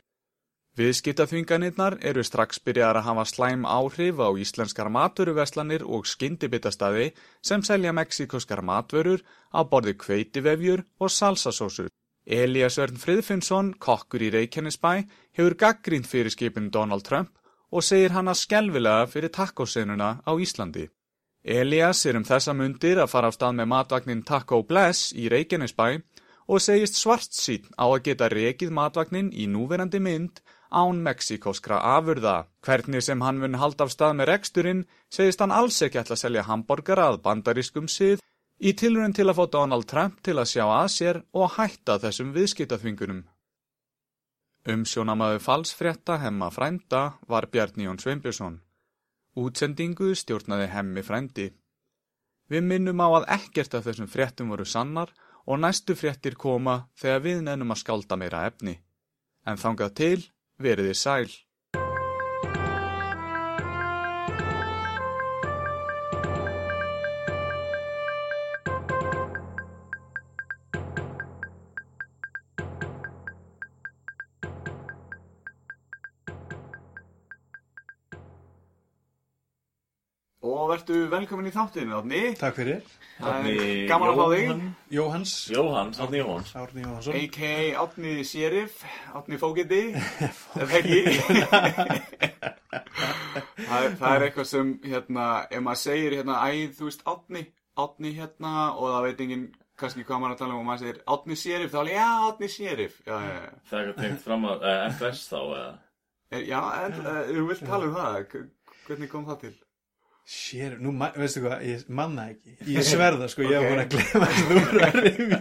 B: Viðskiptaþvinganirnar eru strax byrjar að hafa slæm áhrif á íslenskar matvöruverslanir og skyndibitastaði sem selja mexikoskar matvörur á borði kveitivefjur og salsasósur. Elias Örn Friðfinnsson, kokkur í Reykjanesbæ, hefur gaggrínt fyrir skipin Donald Trump og segir hana skelvilega fyrir takkósenuna á Íslandi. Elias er um þessa mundir að fara á stað með matvagnin Taco Bless í Reykjanesbæ og segist svart sín á að geta rekið matvagnin í núverandi mynd án mexikoskra afurða. Hvernig sem hann mun halda af stað með reksturinn segist hann alls ekki ætla að selja hambúrgara að bandarískum sið í tilrönd til að fá Donald Trump til að sjá að sér og hætta þessum viðskiptaþvingunum. Umsjónamaðu falsfrétta hemma frænda var Bjarni Jón Sveinbjörnsson. Útsendingu stjórnaði hemmi frændi. Við minnum á að ekkert af þessum fréttum voru sannar og næstu fréttir koma þegar við nennum að skálda meira efni. En þangað til Veriði sæl. Verðu velkomin í þáttinu, Átni.
D: Takk fyrir.
B: Er gaman að fá þig.
D: Jóhanns.
C: Jóhann, Átni Jóhanns
D: Árni Jóhansson.
B: A.k.a. Átni Sérif, Átni er það ekki? það, er, það er eitthvað sem, hérna, ef maður segir, hérna, æð, þú veist, Átni, Átni, hérna, og það veit enginn kannski hvað maður að tala um og maður segir Átni Sérif, þá er ég, já, Átni Sérif, já, já, já.
C: Það er eitthvað tengt fram að, uh, FS þá eða
B: Er, já, en, uh, þú vilt tala um það, hvernig kom það til?
D: Sér, nú, veistu hvað, ég manna ekki. Ég sverða, sko, ég hef búin að glema að þú eru að rifja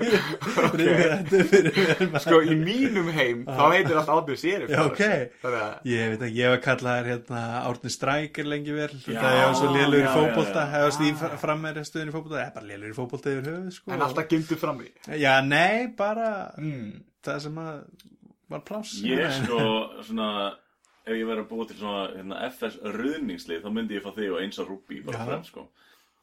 D: rifja þetta fyrir mér.
B: Sko, í mínum heim, þá heitir allt Átni Sérif.
D: Já, ok.
B: Að,
D: Ég veit ekki, ég hef að kalla þær hérna Árni Strækir lengi vel.
C: Já,
D: Þetta ég var svo lélur í
C: já,
D: fótbolta,
C: já, já.
D: hefast í frammeiri stöðin í fótbolta. Ég er bara lélur í fótbolta yfir höfuð, sko.
B: en alltaf gimdu fram í.
D: Já, nei, bara
B: Mm.
D: það sem að var pláss.
C: Ég sko, svona Ef ég verið að búa til svona hérna, FS ruðningslið þá myndi ég fá þig og eins og Rúbi bara frem sko.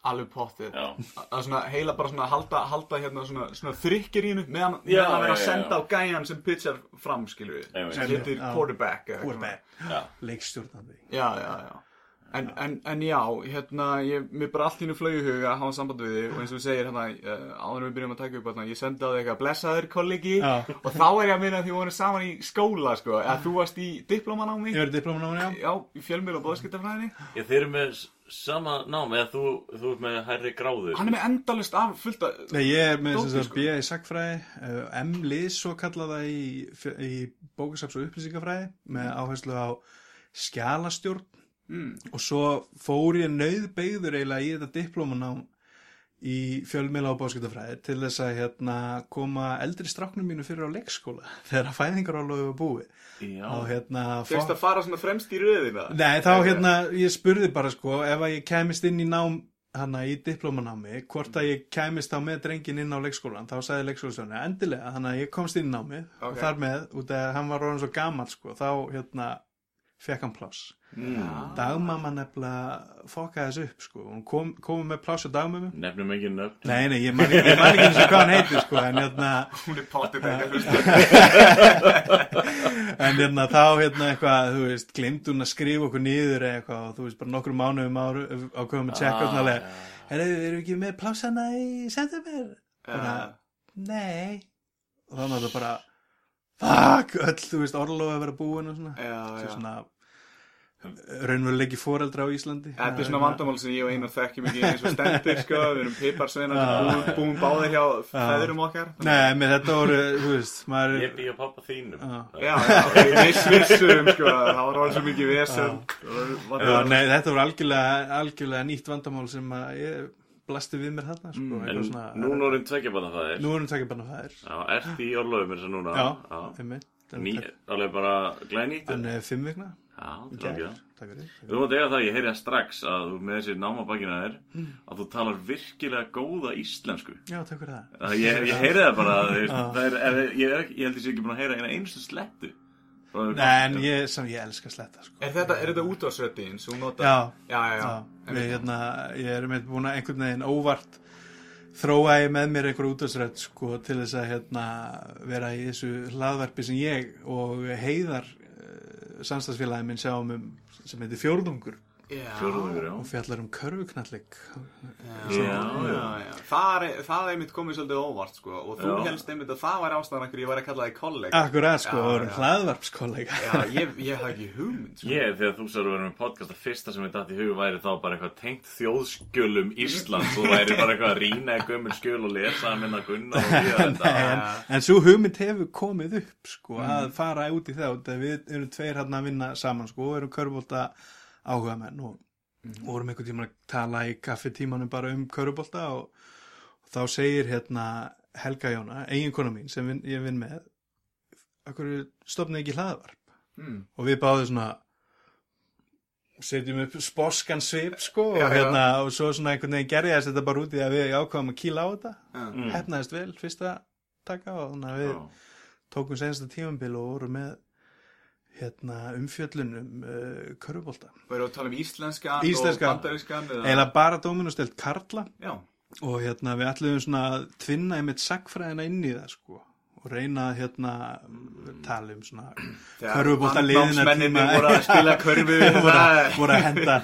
B: Alveg pottið. Að svona heila bara svona halda, halda hérna svona, svona þrykkir í hennu meðan,
C: Já,
B: meðan að vera að senda
C: já.
B: á gæjan sem pitchar fram skilur við.
C: Einmitt.
B: sem heitir quarterback
D: Quarterback, leikstjórnandi.
B: já, já, já en, en, en já, hérna ég, mér bara allt hínu flögu í huga að hafa samband við þig og eins og þú segir hérna uh, áður en við byrjum að taka upp hérna, ég sendi á þig eitthvað blessaður kollegi
D: Já.
B: og þá er ég að minna að því voru saman í skóla sko, eða þú varst í diplomanámi
D: Ég verið diplómanámi, já.
B: já, í fjölmjöl og bóðskiptafræðinni
C: Ég þeir eru með sama nám eða þú, þú ert með hærri gráðu
B: hann er með endalist af fullt að
D: Nei, ég er með að
B: sko.
D: B.A. í sagfræði, uh, M-lið svo kallað það í, í bókasaps og upplýsingafræði með áherslu á skjalastjórn
B: mm,
D: og svo fór ég nauðbeigður eiginlega í þetta diplómanám í fjölmiðla og bóðskiptafræði til þess að hérna, koma eldri stráknum mínu fyrir á leikskóla þegar fæðingarálofu var búið.
C: Já,
D: og hérna
B: að fara svona fremst í röðina?
D: Nei, þá hérna, ég spurði bara sko, ef að ég kæmist inn í nám hana í diplómanámi, hvort að ég kæmist þá með drengin inn á leikskólan, þá sagði leikskólastjóðan, endilega, að ég komst inn í námið
B: Ok.
D: og þar með, út af að hann var orðin svo gammal sko, þá hérna fekk hann pláss.
C: mm.
D: Dagmamma nefnilega fokkaði þessu upp sko, hún kom, kom með pláss á dagmömmu.
C: Nefnum ekki nöfn
D: Nei, nei, ég man ekki, ég man ekki eins og hvað hann heitir sko, en hérna,
B: hún er að hlusta
D: en hérna þá hérna eitthvað, þú veist, glemd hún að skrifa okkur niður eða eitthvað og þú veist, bara nokkrum mánuðum áru, ákveðum að tjekka ah, alveg, Herru, erum við ekki með pláss hana í september? Bara, nei. Og þannig að það bara, fuck, öll, þú veist, orlofi að vera búin og svona.
B: já, já.
D: svona raunverulegi foreldra á Íslandi.
B: Þetta er svona vandamál sem ég og Einar þekkjum ekki eins og stendir sko, við erum piparsveinar búum, búum báðir hjá feðurum okkar.
D: Nei, með þetta voru, þú veist, maður...
C: Ég býja pappa þínum.
D: Já.
B: Við viss vissum sko, það var alveg svo mikið vesen.
D: Nei, þetta voru algjörlega, algjörlega nýtt vandamál sem að ég blasti við mér þarna, sko.
B: Mm,
C: En
D: svona,
C: núna orðin tvekja bara það er
D: Nú erum tvekja barna fæðir.
C: Já, ert í orlofu mér sem núna
D: Já, einmitt.
C: Alveg bara glænýtt
D: er fimm vikna.
C: Já, til
D: Gær.
C: að gera
D: Takk fyrir
C: Þú mátt eiga það, ég heyri það strax að þú með þessi námabakina þér
D: Mm.
C: að þú talar virkilega góða íslensku
D: Já, takk fyrir það
C: Að Ég, ég heyri það bara,
D: Já.
C: það er, er, ég, er, ekki- ég held ég sé ekki búin að heyra eina einustu slettu
D: Nei, en ég, sem ég elska sletta sko.
B: Er þetta, er þetta útvarsröddin sem hún nota?
D: Já,
B: Já, já, já.
D: við, hérna, Ég er með búin að einhvern veginn óvart þróa ég með mér einhver útvarsrödd sko, til þess að hérna, vera í þessu hlaðvarpi sem ég og heiðar uh, samstagsfélagi minn sjáum um sem heitir Fjórðungur
B: Já
D: og fjallar um körfuknallik
B: já,
C: Já,
B: já, já. Það er, það er einmitt komið svolítið óvart, sko, og þú
C: Já.
B: helst einmitt að það var ástæðan okkur ég var að kalla þig kolleg.
D: Akkurat sko,
B: Já,
D: og erum
B: já.
D: hlaðvarpskollega
B: Já, ég, ég hafði ekki hugmynd, sko.
C: Ég, þegar þú sagði að vera með podcast að fyrsta sem ég dætt í hug væri þá bara eitthvað tengt þjóðskjölum Íslands og væri bara eitthvað að rýna í gömul skjöl og lesa að minna gunna
D: Nei, en, en svo hugmynd hefur komið upp sko, að fara út í það af við erum tveir hérna að vinna saman sko, og erum körfbólta áhuga menn og, og vorum einhvern tíma að tala í kaffitímanum bara um körfbólta og, og þá segir hérna Helga Jóna, eiginkona mín sem vin, ég vinn með okkur stofnið ekki hlaðvarp
B: Mm.
D: og við báðum svona setjum upp sposkan svip sko
B: Já,
D: og
B: já.
D: hérna og svo svona einhvern veginn gerðist þetta bara út í að við ákvaðum að kýla á þetta
B: Já.
C: Mm.
D: hefnaðist vel fyrsta taka og þannig að við
C: Já.
D: tókum sensta tímambil og vorum með hérna, umfjöllun um uh, körfubólta.
B: Og erum við að tala um íslenskan
D: Íslenskan.
B: og bandarískan? eða-
D: bara dóminustelt Karla.
B: Já,
D: og hérna, við ætlum svona að tvinna einmitt sagfræðina inn í það sko. Og reyna að hérna tala um svona körfubólta liðina
B: Landnámsmennirnir voru að spila körfu
D: voru, að- henda,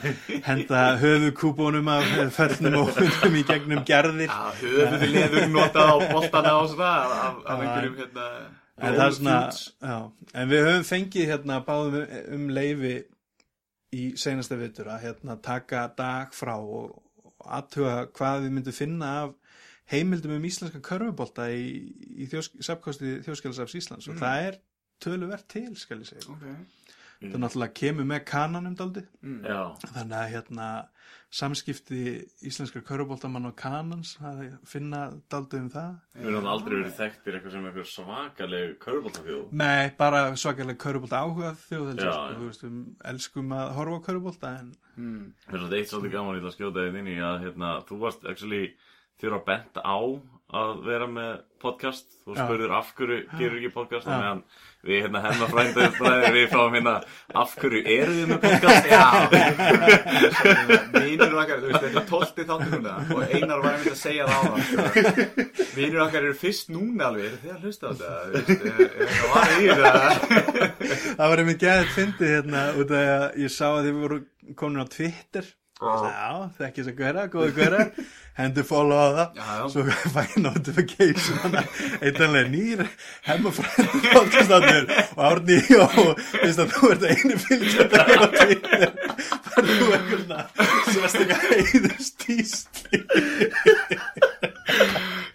D: henda höfukúbónum af föllnum og hundum í gegnum gerðir.
B: Já, höfuði leður notað á boltana og svona af, af, einhverjum hérna
D: en, það er svona, já, en við höfum fengið hérna báðum um, um leifi í seinasta vitur að hérna taka dag frá og, og aðtuga hvað við myndum finna af heimildum um íslenska körfubólta í, í sapkosti þjóðskjálasafs Íslands. Og það er töluvert til, skal ég segja.
B: Ok.
D: Það náttúrulega kemur með kananum daldi,
C: Já,
D: þannig að hérna samskipti íslenskra körfubóltamann og kanans, að finna daldi um það.
C: við erum aldrei verið þekktir eitthvað sem eitthvað svakaleg körbóltafjóð
D: Nei, bara svakalega körubólta áhuga þjóð þú veist, um, elskum að horfa á körubólta en
B: mm.
C: Mér finnst þetta eitt svolítið gaman í að skjóta þið inn í að hérna, þú varst actually þér að bent á að vera með podcast. Þú spurður af hverju gerur ekki podcast og meðan við hérna hennar frændu fræðir við fáum hérna af hverju eru þið með podcast?
B: Já, vinur okkar, þú veist, þetta er tólti þáttur núna og Einar var einmitt að segja það á það Vinur okkar eru fyrst núna alveg, eru þið að hlusta á þetta, þú veist, er- er eitthvað var í það.
D: Það var einmitt gæðið fyndið hérna út af að ég sá að þið voru komin á Twitter Já, þekki þess að gera, góðu gera hendur follow á það.
B: Já, já.
D: svo fæ ég notification eitthvað nýr hemmafrændi podcastáttur og Árni og veist að þú ert einu fylgjönda á Twitter. Þar þú eitthvað svona sérstaklega heiðustísli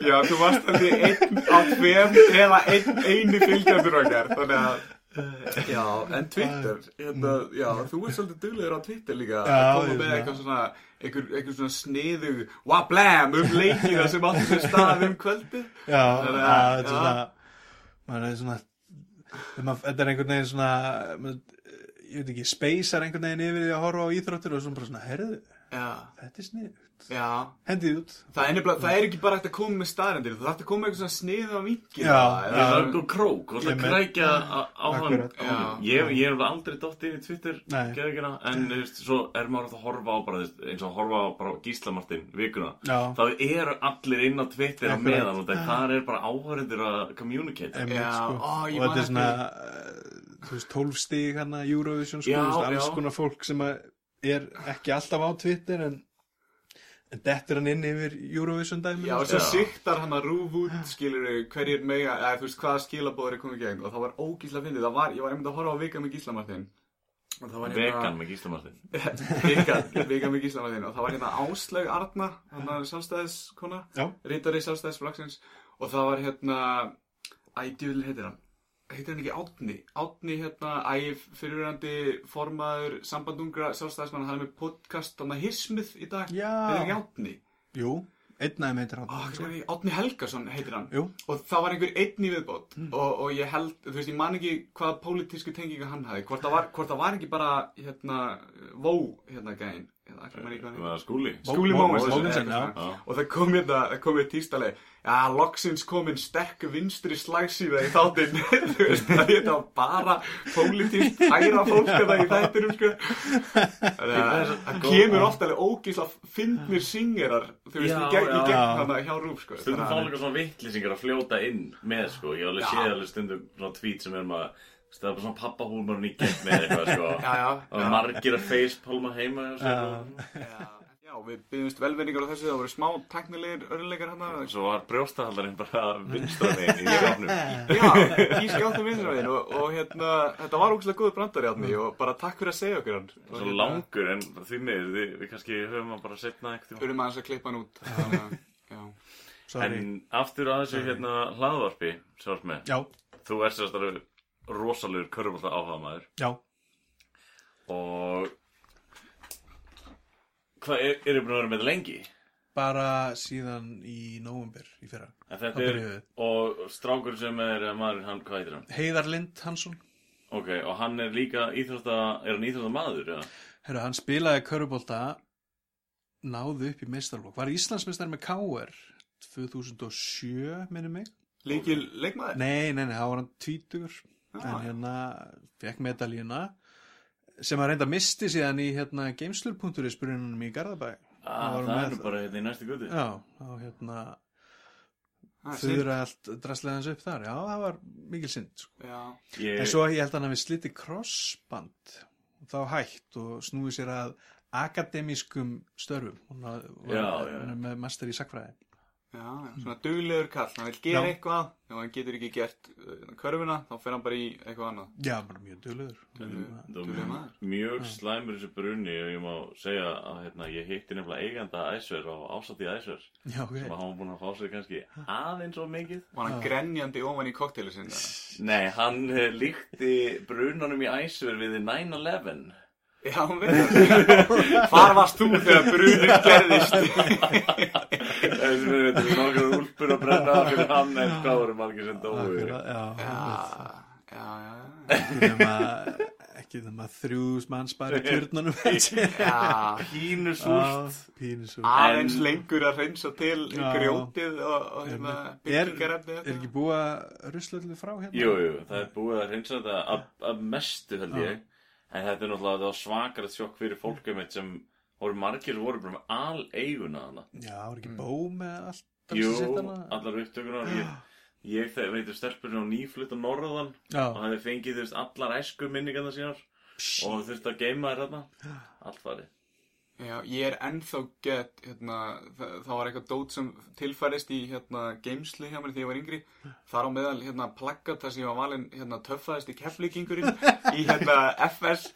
B: Já, þú varst alveg einn á tveim eða einu fylgjandur okkar, þannig að Já, en Twitter, hérna, já, þú ert svolítið duglegur á Twitter líka að koma með eitthvað svona, einhver svona sniðug wablam um leikina sem áttu sér stað um kvöldi
D: Já,
B: Þannig
D: að,
B: að-
D: þetta er svona maður er svona þetta er einhvern veginn svona ég veit ekki, speysar einhvern veginn yfir því að horfa á íþróttur og svona bara svona, herðu, þetta er snið
B: já.
D: Hendið út.
B: Það er, nefnilega, það er ekki bara hægt að koma með staðrendir, þú þarf að koma með eitthvað svona snið á
D: Já,
C: Það er það og krók. Og það krækja á á hann. Ég ég hef aldrei dótt inn í Twitter
D: Nei.
C: geðvikina, en veist, svo er maður að horfa á bara, eins og að horfa á bara Gísla Martin vikuna.
D: Já.
C: þá eru allir inn á Twitter
D: Akkurat.
C: meðan og það er bara áhörendur að communicate.
D: Sko. og þetta er svona uh, þú veist, 12 stig hérna Eurovision sko,
C: Já,
D: þú veist, alls konar fólk sem að er ekki alltaf á Twitter en, en dettur hann inn yfir Eurovision dæmi
B: Já, og svo siktar hann að rúf út, skilur hverjir mega, eða þú veist hvaða skilabóður er komið gegn. Og það var ógísla fyndið, það var, ég var einmitt að horfa á vika með Gísla Martin. Og það var hérna-
C: vegan með Gísla Martin.
B: Vegan, vegan með Gísla Martin. Og það var hérna Áslaug Arna, hann er sjálfstæðiskona,
D: Já.
B: rítari sjálfstæðisflagsins og það var hérna, ædjúl heitir hann, heitir hann ekki Átni, Átni hérna, æf fyrirverandi formaður sambandungra sjálfstæðismann, hann er með podcast, hann að Hismið í dag, heitir ekki Átni?
D: Jú, Einn aðeim heitir Átni
B: ég? Átni Helgason heitir hann.
D: Jú.
B: og það var einhver einn í viðbót. Og, og ég held, þú veist, ég man ekki hvaða pólitísku tenginga hann hafði hvort það var, var ekki bara hérna, vó, hérna gæinn
C: Það skúli.
B: Skúli
D: Mó-
B: Mómens
D: Mogensen, já.
B: og það kom hérna, það kom hérna tístaleg já, loksins komin sterk vinstri slagsíða í þáttinn. Þú veist, það þetta var bara pólitískt hæra fólk að það í þættinum sko. Þannig að það kemur ofta alveg ógísla fyndnir syngerar þú veist,
C: Já,
B: í gegn,
C: Já.
B: hana hjá Rúf sko.
C: Stundum
B: Þannig að-
C: líka svona vittlýsingar að fljóta inn með sko. Ég hef alveg séð alveg stundum svona tweet sem er maður Það er bara svona pappahúmorn í gegn með eitthvað sko.
B: Já, já,
C: Og
B: já.
C: margir að facepalma heima og-
B: Já, já, við byggjumst velvinningar á þessu, það voru smá teknilegir örleikar hann
C: Svo var brjóstahaldarinn bara vinstra megin í skapnum
B: Já, í skjáttum vinsravegin og, og hérna, þetta var ógæslega góður brandari átni og bara takk fyrir að segja okkur hann. Og
C: Svo
B: hérna,
C: langur en því miður við, við kannski höfum að bara setna eitthvað
B: Þurfum aðeins að klippa hann út. Þannig
C: En aftur að þessu hérna hlaðvarpi Svart með
D: Já,
C: Þú ert sérst alveg rosalegur körfbólta áhuga maður
D: já.
C: Og Hvað er, eru búin að vera með þetta lengi?
D: Bara síðan í nóvumber í fyrra.
C: En þetta
D: Þá
C: er, og strákur sem er eh, maður, hann, hvað heitir hann?
D: Heiðar Lind Hansson.
C: Ok, og hann er líka íþrótta, er hann íþrótta maður, já?
D: Herra, hann spilaði körubólta náðu upp í meistarlokk var Íslandsmeistar með KR 2007 minni mig.
B: Líkil leikmaður?
D: Nei, nei, nei, þá var hann tvítugur
B: Já,
D: en hérna fekk medalíuna sem að reynda misti síðan í hérna geimslur.is brununum í Garðabæ.
C: Ah, það
D: með-
C: er nú bara hérna í næstu guti
D: já, þá hérna
B: synd.
D: þauðra allt drastlega hans upp þar. Já, það var mikil synd sko.
C: Ég,
D: en svo ég held að hann hafi slitið crossband og þá hætt og snúið sér að akademískum störfum. Hún er með master í sakfræði
B: já, svona duglegur kall. Hann vil gera
D: Já.
B: eitthvað Ef hann getur ekki gert uh, körfuna Þá fer hann bara í eitthvað annað.
D: Já, bara mjög duglegur.
B: Duglegur. Duglegur maður.
C: mjög slæmur þessu brunni og ég má segja að hérna, ég hitti nefnilega eiganda æsver á ásatíð æsver
D: já, ok.
C: sem að hann var búin að fá sér kannski aðeins og mikið.
B: Var hann grenjandi ofan í kokteilu sinna
C: Nei, hann eh, líkti brunanum í æsver við 9-11
B: Já, hún veit það. Hvar varst þú þegar brunin gerðist?
C: Þessi við veitum við nokkar úlpur að brenna fyrir hann en hvað voru margir sem dói
D: Akkurat, já,
B: Já, já,
D: ekki nema ekki nema þrjú manns bara í tjörnunum
B: Já,
C: Pínu súrt.
D: Pínu svo
B: aðeins
C: En-
B: lengur að reynsa til grjótið og, og hérna,
D: er,
B: byggingarefni
D: er ekki búið að rusla allir frá hérna?
C: Jú, jú, það er búið að reynsa þetta að, að mestu held ég En þetta er náttúrulega svakarið sjokk fyrir fólkum sem voru margir voru bara með al eiguna hana
D: já, var ekki bó með allt
C: Jú, allar upptökunar Ég, ég þegar veitur stelpur sem á nýflutt á norðan
D: já,
C: og það hefði fengið þú veist allar æsku minningarna sínar og þurfti að geima þér þarna. Allt farið
B: Já, ég er ennþá gett, hérna, það, það var eitthvað dót sem tilfærist í, hérna, geimsli hjá mér þegar ég var yngri. Þar á meðal, hérna, plaggat þar sem ég var valinn, hérna, töffaðist í keflíkingurinn í, hérna, FS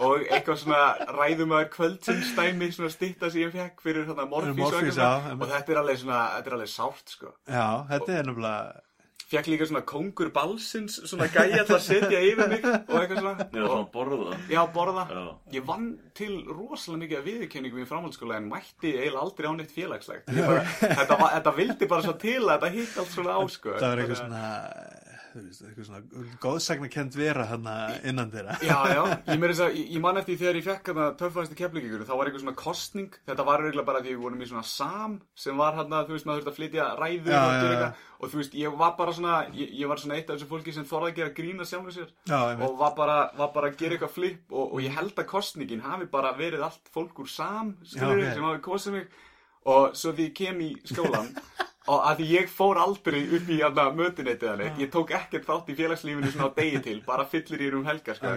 B: og eitthvað svona ræðumæður kvöldsinnstæmi, svona stitta sem ég fekk fyrir, hérna, morfís og. Og þetta er alveg svona, þetta er alveg sárt, sko.
D: já, þetta er nefnilega
B: Fekk líka svona kóngur balsins, svona gæja til að setja yfir mig og eitthvað svona. Og-
C: svona borða
B: Já, borða.
C: Já.
B: Ég vann til rosalega mikið af viðurkenningum í framhaldsskóla en mætti eiginlega aldrei á neitt félagslegt. Bara, þetta, var, þetta vildi bara svo til að þetta hitt allt svona á, sko.
D: það var eitthvað
B: að-
D: svona þú veist, eitthvað svona góðsagnakent vera hana innan þeirra.
B: Já, já, ég, meira þess að, ég, man eftir þegar ég fekk þarna töffaðist í keflingingur, þá var eitthvað svona kostning, þetta var eiginlega bara því við vorum í svona sam sem var hérna, þú veist, maður þurfti að flytja ræður
D: Já,
B: og
D: já,
B: og þú veist, ég var bara svona, ég, ég var svona eitt af þessu fólki sem þorði að gera grína sjálfur sér.
D: Já,
B: og var bara, var bara að gera eitthvað flip og, og ég held að kostningin hafi bara verið allt fólk úr sam skilur, sem hafi kosið mig. Og svo því ég kem í skólan og að ég fór aldrei upp í hérna mötuneytið hann ég tók ekkert þátt í félagslífinu svona á degi til bara fyllir í um helga sko.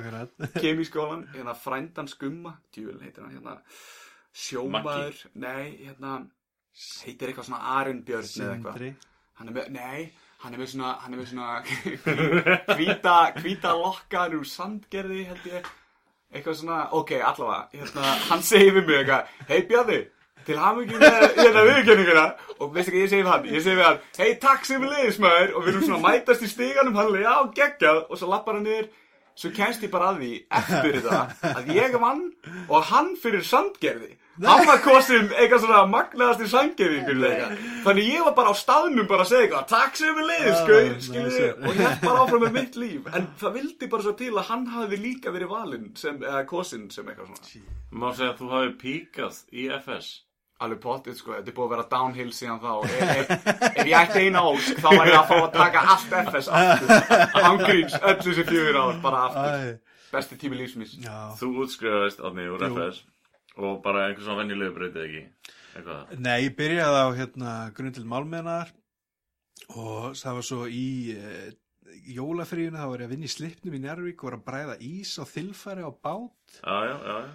B: Kem í skólan, hérna frændan skumma djúvel heitir hann hérna. Sjómaður, nei, hérna heitir eitthvað svona Arunbjörn eða eitthvað. Hann er með, nei, hann er með svona, hann er með svona hvíta, hvíta lokka, hann er úr sandgerði, held ég, eitthvað svona, ok, allavega, hérna, hann segir við mig eitthvað, hei Bjarni, til hamingi með hérna viðkenninguna, og veistu hvað ég segi við hann, ég segi við hann, hei takk sem við leiðismæður, og við erum svona að mætast í stíganum, hann er já, geggjað, og svo lappar hann niður, svo kemst ég bara að því eftir þetta að ég vann og hann fyrir sandgerði. Hann var kosin eitthvað svona magnaðasti sandgerði þannig ég var bara á staðnum bara að segja eitthvað takk sem við leiðis
D: Ah,
B: skiljiði og hér bara áfram með mitt líf. En það vildi bara svo til að hann hafði líka verið valinn sem, eða kosin sem eitthvað svona.
C: Má segja að þú hafi píkað í FS
B: alveg potið sko, þetta er búið að vera downhill síðan þá. Ef, ef, ef ég ætti eina ósk þá var ég að fá að taka allt FS aftur. Ángríns, öll þessi fjögur ár bara aftur,
D: Æ,
B: besti tími lífsmís
D: já.
C: Þú útskrifaðist átni úr
D: Jú.
C: FS og bara einhver svona venjulegu breytið ekki? Eitthvað?
D: Nei, ég byrjaði á hérna grundild málmennar og það var svo í uh, jólafríuna, þá var ég að vinna í slipnum í Njárvík og var að bræða ís á þilfæri á bát.
C: Já, já, já, já.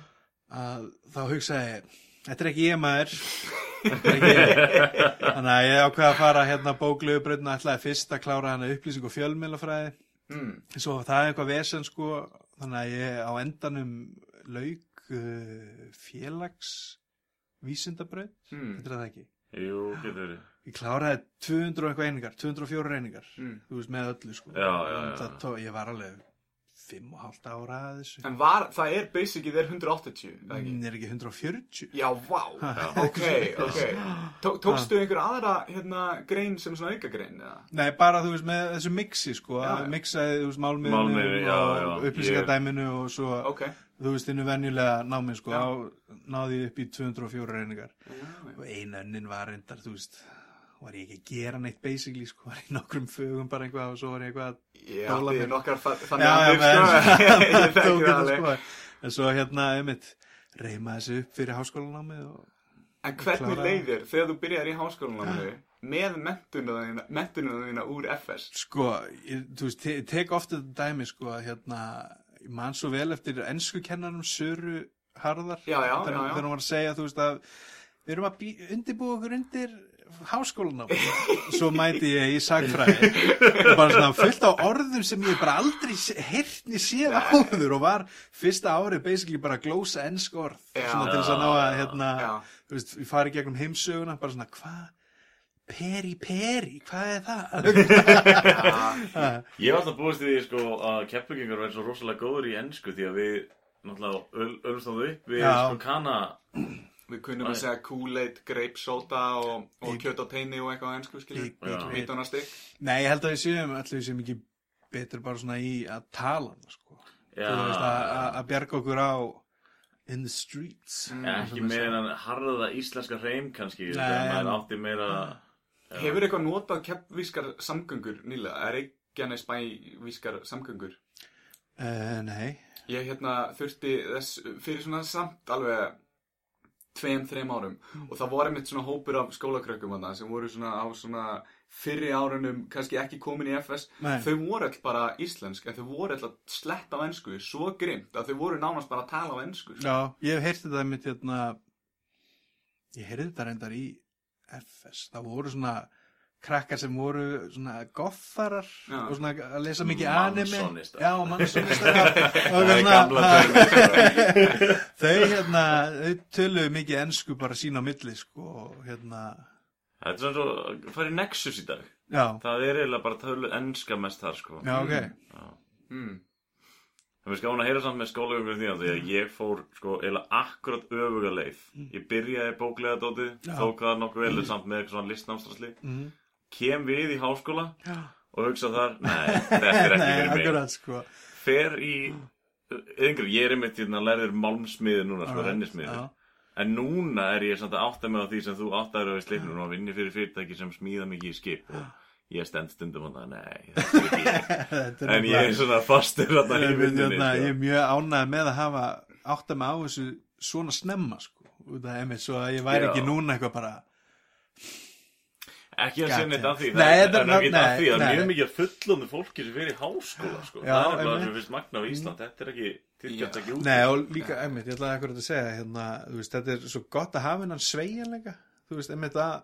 D: Að þá hugsaði ég, þetta er ekki ég maður. Þetta er ekki ég. Þannig að ég ákveða að fara hérna bóklegu breytna ætlaði fyrst að klára hana upplýsing og fjölmiðlafræði.
B: Mm.
D: svo það er eitthvað vesen sko. Þannig að ég á endanum lauk uh, félags vísindabraut,
B: Mm.
D: þetta er það ekki?
C: Jú, getur verið.
D: Ég kláraði 200 og eitthvað einingar 204 einingar,
B: Mm.
D: þú veist með öllu sko.
C: Já, já, já.
D: tó, ég var alveg 5 og halvt ára að þessu.
B: En var, það er basically þeir 180 eða ekki?
D: Minn er ekki 140
B: Já, vá, ok, ok. Tó, Tókstu einhver aðra hérna, grein sem svona auka grein eða?
D: Nei, bara þú veist með þessu mixi sko,
B: Já,
D: að
B: já.
D: mixaði þú veist
B: Mm,
C: já,
D: og upplýsingadæminu og svo
B: Ok.
D: þú veist innu venjulega námi sko, á, náði upp í 204 reyningar
B: Já,
D: og einönnin var reyndar, þú veist var ég ekki að gera neitt basically sko, var í nokkrum fögum bara eitthvað og svo var ég eitthvað að
B: Ég
D: Dóla mér.
B: nokkar þa- þannig andir, sko. Ég þekki það
D: sko en svo hérna, einmitt reyma þessu upp fyrir háskólanámið og
B: En hvernig
D: Klára.
B: leiðir þegar þú byrjar í háskólanum með mentununa þína, úr FS?
D: sko, ég, þú veist, te tek ofta dæmi sko að hérna ég man svo vel eftir ennsku kennarum Söru Harðar.
B: Já, já,
D: þegar, hún var að segja, þú veist að við erum að undirbúa okkur undir háskólanám. Svo mæti ég í sagfræði og bara svona fullt á orðum sem ég bara aldrei heyrtni séð áður og var fyrsta árið basically bara glósa ennsk orð
B: Já.
D: svona til þess að ná að hérna, þú veist, ég fari gegnum heimsöguna bara svona, hvað peri peri, hvað er það?
C: Ég var alltaf búist í því sko að keppbyggingar verður svo rosalega góður í ennsku því að við náttúrulega ölstáðu upp við sko kana
B: Við kunnum
C: Æ.
B: að segja Kool-Aid, grape soda og, og kjöt á teini og eitthvað á ennsku,
D: big.
B: Mítónastikk.
D: Nei, ég held að við séum allir séum ekki betur bara svona í að tala sko.
C: Já,
D: þú veist að, að- að bjarga okkur á in the streets
C: ja, ekki meira en harða íslenska reym kannski þegar maður átti meira
B: Hefur eitthvað notað keppvískar samgöngur nýlega? Er Reykjanes bæ vískar samgöngur?
D: uh, Nei,
B: Ég hérna þurfti þess fyrir svona samt alveg tveim, þreim árum og það voru einmitt svona hópur af skólakrökkum þarna sem voru svona á svona fyrri árunum kannski ekki komin í FS
D: Nei.
B: þau voru all bara íslensk en þau voru all að sletta á ensku svo grimt að þau voru nánast bara að tala á ensku sko.
D: já, ég hef heyrt þetta mitt hérna ég heyrði þetta reyndar í FS, það voru svona krakkar sem voru svona goffarar
B: Já.
D: og svona að lesa mikið anime
C: Mannssonistar.
D: já,
C: Það gamla
D: þau hérna þau töluðu mikið ensku bara sín á milli sko, og hérna
C: Þetta er svona svo að fara í Nexus í dag
D: já,
C: Það er eiginlega bara tölu ennska mest þar sko
D: já, ok
B: mm.
C: Það er skáðan að heyra samt með skólagöngur því að því að ég fór sko eiginlega akkurat öfuga leið. Ég byrjaði bóklega dótið,
D: Já.
C: tók það nokkuð vel samt með eitthvað svona listnámsdrasli.
D: Mhm.
C: Kem við í háskóla og hugsa þar, nei, þetta er ekki
D: Nei,
C: fyrir mig.
D: sko
C: Fer í, yngri, ég er einmitt hérna lærður málmsmiður núna, sko,
D: já.
C: En núna er ég samt að átta mig á því sem þú áttaður á í sleipnum og vinni fyrir fyrirtæki sem smíða mikið í skip og ég stend stundum á það, nei, þetta er ekki ég.
D: Er
C: En ég er svona fastur þarna í
D: Ég,
C: myndinni,
D: hérna, ég
C: sko.
D: er mjög ánægð með að hafa átt að mig á þessu svona snemma sko. út af einmitt svo að ég væri
C: Já.
D: ekki núna eitthvað bara
C: Ekki að segja neitt af því, það er ekki
D: nei,
C: af því,
D: nei.
C: mjög mikið fullónu fólki sem fyrir háskóla, sko.
D: Já,
C: það er bara sem finnst magna á Ísland, þetta er ekki, tilgjönd ekki út.
D: Nei og líka einmitt, ég ætlaði akkurat að segja hérna, veist, þetta er svo gott að hafa hennan sveigjanleika þú veist, einmitt að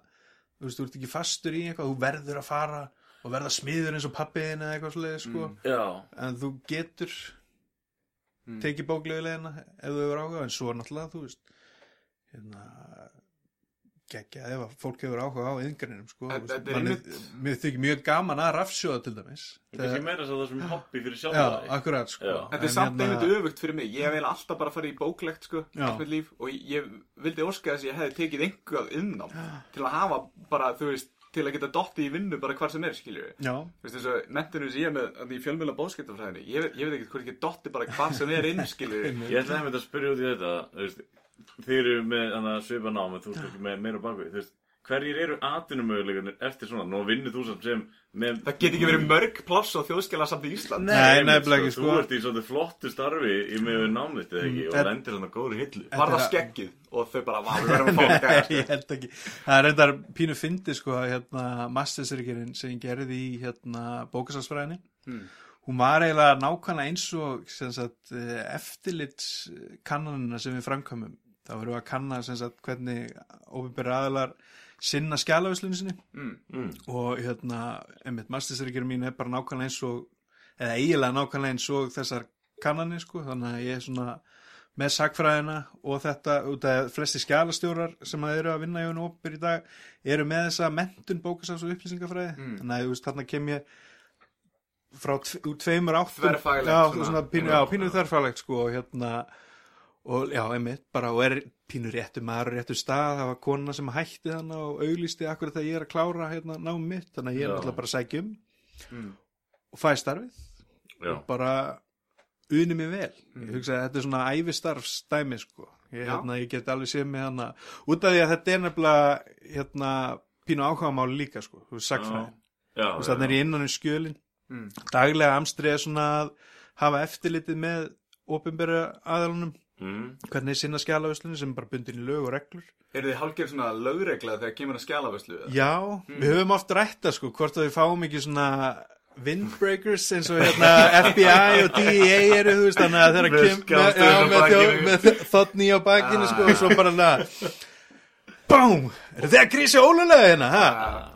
D: þú veist, þú ert ekki fastur í eitthvað, þú verður að fara og verða smiður eins og pappiðin eða eitthvað svoleiði sko,
C: Já,
D: en þú getur
B: Mm.
D: tekið bóklegu leðina ef þú hefur áhuga, en svo náttúrulega þú veist hérna geggja ef að fólk hefur áhuga á yðingarinum sko.
B: Þetta er
D: mér þykir mjög gaman að rafsjóða til dæmis.
C: Kannski meira svo það sem hobby fyrir
D: já,
C: sjálf
D: akkurat sko.
B: Þetta
D: En
B: er samt
D: hérna-
B: einmitt öfugt fyrir mig. Ég vil alltaf bara fara í bóklegt sko Og ég vildi óska þess að ég hefði tekið einhvað innám Til að hafa bara, þú veist Til að geta dottið í vinnu bara hvar sem er, skilju
D: já,
B: Þú veist, eins og mentinu sem ég er með í fjölmjöla bóðskiptafræðinni Ég, ég veit ekki hvort ég get dottið bara hvar sem er inn, skilju
C: Ég ætlaði einmitt að spyrja út í þetta þú veist, Þið eru með hana, svipa nám Þú ert ekki með meira bakvið þú veist, Hverjir eru atvinnumöguleikarnir eftir svona? Nú vinnur þú samt sem með,
B: Það get ekki verið mörg pláss á þjóðskjala samt í Ísland
D: Nei, nefnilega ekki,
C: Þú
D: sko.
C: ert í svona flottu starfi í með námið eða ekki Og
D: þetta-
C: lendir svona góður hillu.
B: Var það skeggið? Og þau bara, vá, við verðum að fá þetta sko.
D: ég held ekki. Það er reyndar pínu fyndi sko hérna, mastersrikirinn sem gerði í hérna,
B: Hmm.
D: hún var eiginlega nákvæmlega eins og sem sagt, eftirlits kannanina sem við framkvæmum þá verðum við að kanna sem sagt, hvernig ofinbæri aðalar sinna skjalavíslunni sinni
B: Mm.
C: mm.
D: og hérna, einmitt, mastersrikirinn mín er bara nákvæmlega eins og eða eiginlega nákvæmlega eins og þessar kannanir sko, þannig að ég er svona með sagfræðina og þetta út af flesti skjalastjórar sem að eru að vinna í hún opir í dag eru með þessa mentun bókasafs og upplýsingafræði
B: Mm.
D: þannig að þú veist, þarna kem ég frá úr tveimur áttum
B: Þverfaglegt
D: já,
B: svona.
D: svona, pínu, já, pínu þverfaglegt sko og hérna og já, einmitt, bara og er pínu réttu maður réttu stað, það var kona sem hætti þannig og auglisti akkur þegar ég er að klára hérna náum mitt, þannig að ég er náttúrulega bara að sækja um.
B: Mm.
D: og fæ starfið.
C: Já,
D: og bara uni mig vel.
B: Mm.
D: ég hugsa að þetta er svona æfistarfsdæmi sko. ég, hérna, ég get alveg séð með hana út af því að þetta er nefnilega hérna, pínu áhugamáli líka sko, þú veist, sagfræði
C: já,
D: þú veist, þannig er ég innan um skjölin.
B: Mm.
D: daglega amstrið er svona að hafa eftirlitið með opinbera aðalunum
C: mm.
D: hvernig sinna skjalavíslunni sem er bara bundin í lög og reglur
B: Eru þið hálfgerð svona lögregla þegar kemur að skjalafæslu?
D: já, við höfum oft rætta sko, hvort að við fáum ekki svona windbreakers eins og hérna FBI og DEA eru þú veist þannig að þeirra
C: Með
D: kem með, þotni á bakinu sko og svo bara hana BÁM, eru þið að grísi ólulega hérna? Ha?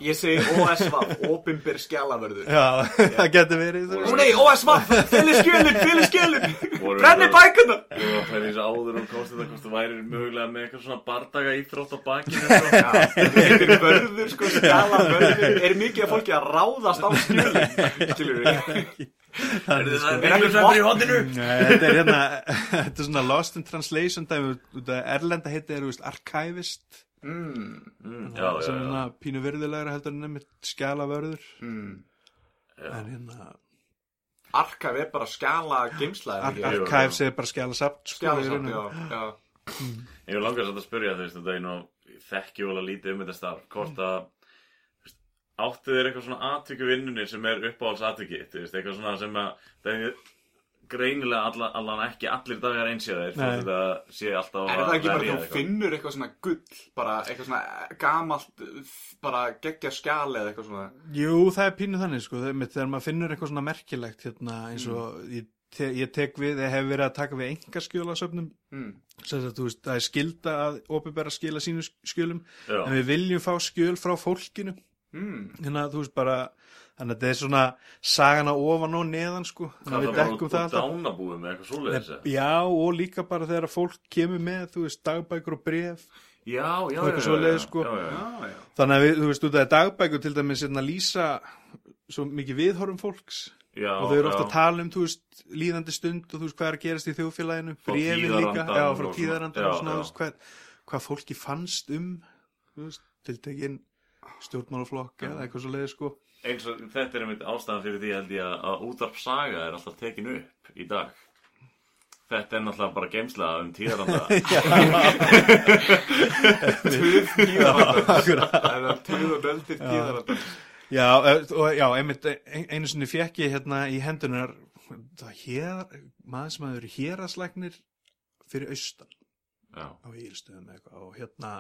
B: Ég segi OSVAF, opinber skjalaförður
D: já, það getur verið
B: Ó nei, OSVAF, fylgir skjölin, fylgir skjölin
C: Voru-
B: Brenni bækuna
C: Ég var að pæla í þessu áður og komst þetta hvort þú væri mögulega með eitthvað svona bardaga íþrótt á bakinu sko.
B: Þetta er vörður, sko, skjalaförður Er mikið af fólki að ráðast á skjölin Skilur við
C: það
B: Er ekki
C: vinnusamur í hotinu
D: Nei, þetta er hérna þetta er svona lost in translation dæmi út af erlenda heiti er
B: mm,
C: mm, já,
D: sem er hérna pínu virðulegra heldur en nefnir skjalavörður
B: mm.
D: en hérna
B: Arkaf er bara skjala geimsla
D: Ar
C: Jú, jú.
D: Archives er bara skjalasapt sko, í
B: Skjalasamt,
D: rauninni.
B: já, já.
C: Ég vil langar samt að spyrja þú veist þetta er nú þekki og lítið um þetta starf hvort að þú veist, áttu þér eitthvað svona atviki vinnunni sem er uppáhalds veist, eitthvað svona sem að það er greinilega alla, allan ekki allir dagar einsjöðir
D: Nei.
C: þetta sé alltaf
B: Er það ekki bara þú finnur eitthvað svona gull bara eitthvað svona gamalt bara geggja skjali eða eitthvað svona
D: Jú, það er pínu þannig sko, þegar maður finnur eitthvað svona merkilegt hérna, eins og ég, te ég tek við, ég hef verið að taka við enga skjólasöfnum
B: mm.
D: þú veist, það er skilda að opinbera skila sínu skjölum
C: Já.
D: en við viljum fá skjöl frá fólkinu
B: Mm.
D: hérna, þú veist, bara þannig að þetta er svona sagana ofan og neðan sko, þannig að
C: það
D: við
C: var
D: dekkum
C: út
D: það
C: á
D: alltaf.
C: dánabúið með eitthvað svoleiðis eða?
D: Já, og líka bara þegar fólk kemur með, þú veist, dagbækur og bref
C: Já, já,
D: Og
C: já, já,
D: sko.
C: já, já.
B: Já,
D: þannig að við, þú veist, út af dagbækur til dæmis hérna, lýsa svo mikið viðhorfum fólks
C: já
D: og þau eru ofta að tala um, þú veist, líðandi stund og þú veist, hvað er að gerast í þjóðfélaginu
C: Frá
D: brefin líka, já, frá
C: Já,
D: og svona,
C: já.
D: þú veist, hvað, hvað fólki fannst um, þú veist, tiltekin stjórnmálaflokk eða eitthvað svo leiði, sko.
C: Eins og þetta er einmitt ástæðan fyrir því held ég að, að útvarp saga er alltaf tekin upp í dag. Þetta er náttúrulega bara geimsla um tíðaranda.
B: Tuð tíðarandans Eða tuð og nöldir tíðarandans
D: Já, og, já, einmitt ein- einu sinni fekk ég hérna í hendunar það hér, maður sem hafði verið héraðslæknir fyrir austan
C: já,
D: á Ílstöðum eitthvað og hérna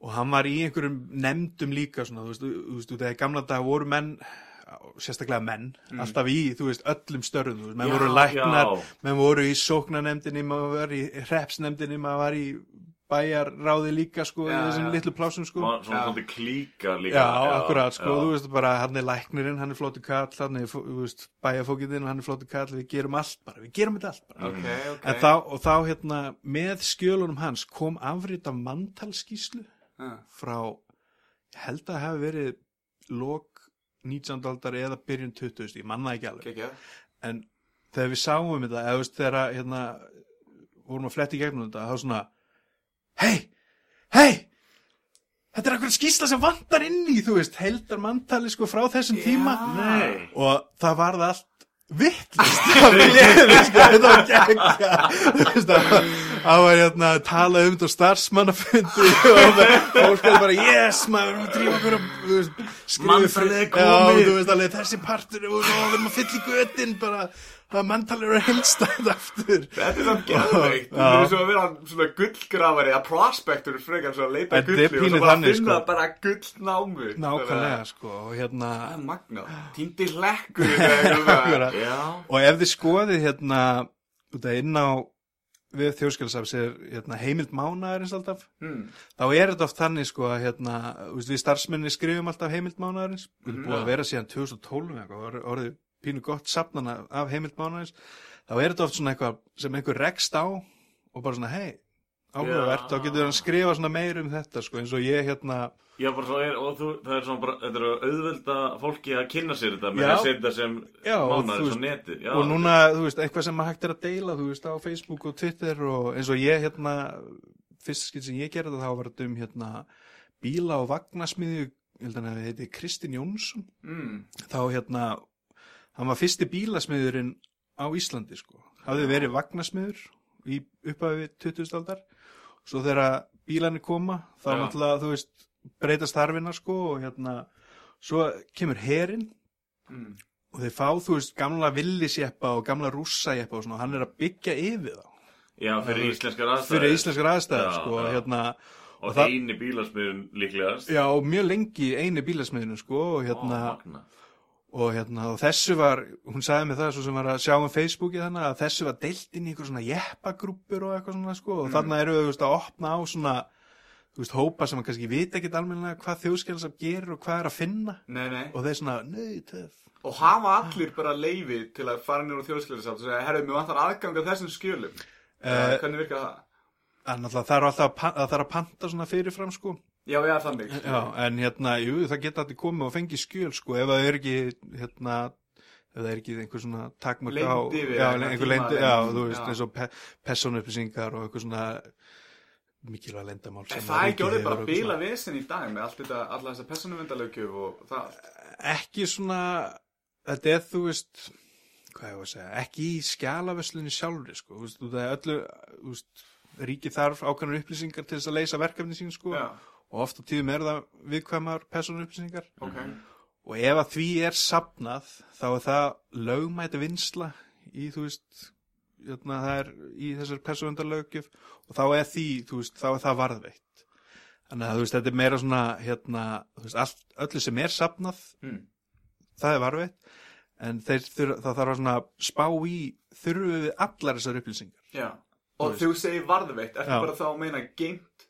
D: og hann var í einhverjum nefndum líka svona, þú veist, þú veist, þegar í gamla dag voru menn sérstaklega menn, alltaf í, þú veist, öllum störfum, þú veist, menn
C: Já,
D: voru læknar
C: já.
D: menn voru í sóknarnefndinni maður var í hrepsnefndinni, maður var í bæjarráði líka, sko,
B: Já,
D: þessum
B: já.
D: litlu plásum, sko
C: svona
B: Já.
C: svolítið klíka líka
D: Já, akkurat, sko,
C: já.
D: þú veist bara, hann er læknirinn, hann er flottu kall, hann er, þú veist, bæjarfókitinn, hann er flottu kall, við gerum allt bara, við gerum þetta allt bara.
B: Ok, ok
D: þá, og þá, hérna, með skjölunum hans kom afrit af manntalskíslu
B: Já.
D: frá, held að það hafi verið lok 19. aldar eða byrjun 20. ég manna ekki alveg
B: Kekja.
D: en þegar við sáum þetta eða þegar hérna vorum að fletti gegnum þetta þá svona hei, hei þetta er akkur skýsla sem vantar inn í þú veist, heldar manntali sko frá þessum tíma
C: Nei.
D: og það var það allt sko, þetta var veist, það var- það var hérna að tala um þetta á starfsmannafundi og það- fólk er bara yes, maður, við erum að drífa okkur að veist,
C: Manntalið er
D: Já,
C: komið.
D: þú veist alveg, þessi partur og við erum að fylla í götin bara, það manntalið er heilstæð aftur
B: Þetta er samt geðveikt. Þú er svo að vera svona gullgrafari að prospektur frekar svo að leita
D: er
B: gulli og svo bara að
D: þannig,
B: finna
D: sko.
B: bara gullnámu.
D: nákvæmlega, sko, og hérna
B: Það er magnað. Týndi hlekkur
D: og ef þið skoðið hérna út að inn á við þjóðskjálfsafs er hérna, heimild mánaðarins alltaf
B: Hmm.
D: þá er þetta oft þannig sko að hérna, við starfsmenni skrifum alltaf heimild mánaðarins við erum búið að vera síðan 2012 eða eitthvað, or- orðið pínu gott safnana af heimild mánaðarins þá er þetta oft svona eitthvað sem einhver rekst á og bara svona hei áhugavert,
C: Já.
D: þá getur hann skrifa svona meir um þetta sko eins og ég hérna
C: Já, bara svo er, og þú, það er svona bara, þetta er að auðvelda fólki að kynna sér þetta með að setja sem
D: og
C: mánar
D: veist-
C: á netið. Já,
D: og núna, þú veist, eitthvað sem hægt er að deila þú veist, á Facebook og Twitter og eins og ég hérna, fyrst skil sem ég gerði þá var þetta um hérna bíla og vagnasmiðju, ég að hann hefði heiti Kristinn Jónsson
B: Mm.
D: þá hérna, hann var fyrsti bílasmiðurinn á Íslandi sko, hafði verið vagnasmiður í upphafi 20. aldar svo þegar bílarnir koma þá náttúrulega, þú veist breytast þarfina sko og hérna svo kemur herin
B: Mm.
D: og þeir fá, þú veist, gamla villisjeppa og gamla rússajeppa og svona, og hann er að byggja yfir þá,
C: já fyrir íslenskar aðstæður.
D: fyrir íslenskar aðstæður,
C: Já,
D: sko,
C: já.
D: hérna,
C: Og,
D: og það-
C: eini bílasmiðun líklegast.
D: já, og mjög lengi eini bílasmiðinu, sko, og
C: Ó,
D: hérna,
C: magna.
D: og hérna, og þessu var, hún sagði mig það, svo sem var að sjá um Facebookið þannig, að þessu var deilt inn í einhver svona jeppagrúppur og eitthvað svona, sko, og
B: Mm.
D: þarna eru við, veist, að opna á svona, veist, hópa sem kannski vita ekkit almennilega hvað þjóðskjálsaf gerir og hvað er að finna,
B: Nei, nei.
D: og þeir svona, nei, töf,
B: Og hafa allir bara leifi til að fara nýr á þjóðskjöldsátt og segja, herru, mér vantar aðgang af þessum skjölum. Uh, hvernig virkar það?
D: en alltaf það er alltaf að, að er að panta svona fyrirfram, sko,
B: Já, já, þannig.
D: Já, en hérna, jú, það geta allir komið og fengið skjöl, sko, ef það er ekki, hérna, ef það er ekki einhver svona takmörk á,
B: Leynd yfir,
D: já, einhver
B: tímaleynd,
D: já, þú veist, eins og pe persónuupplýsingar og eitthvað svona mikilvæg leyndamál.
B: En
D: sem
B: það er ekki orðið bara
D: svona.
B: vesen í dag með allt þetta, alla þessa persónuvendalögjöf og það.
D: Ekki svona, þetta er, þú veist, segja, ekki í skjalaveslunni sjálfri, sko, veist, það er öllu, veist, ríkið þarf ákveðnar upplýsingar til þess að leysa verkefni sín, sko,
B: Já,
D: og oft á tíðum er það viðkvæmar persónuupplýsingar.
B: ok.
D: Og ef að því er sapnað, þá er það lögmæti vinsla í, þú veist, jötna, það er í þessar persónundarlöggjöf og þá er því, þú veist, þá er það varðveitt. Þannig að, þú veist, þetta er meira svona, hérna, þú veist, allt, öllu sem er sapnað,
B: Mm.
D: það er varðveitt, en þeir þurfa, það þarf að svona spá í, þurfum við allar þessar upplýsingar.
B: Já. Og
D: Þú
B: þú segir varðveitt, ertu
D: Já.
B: bara þá að meina geimt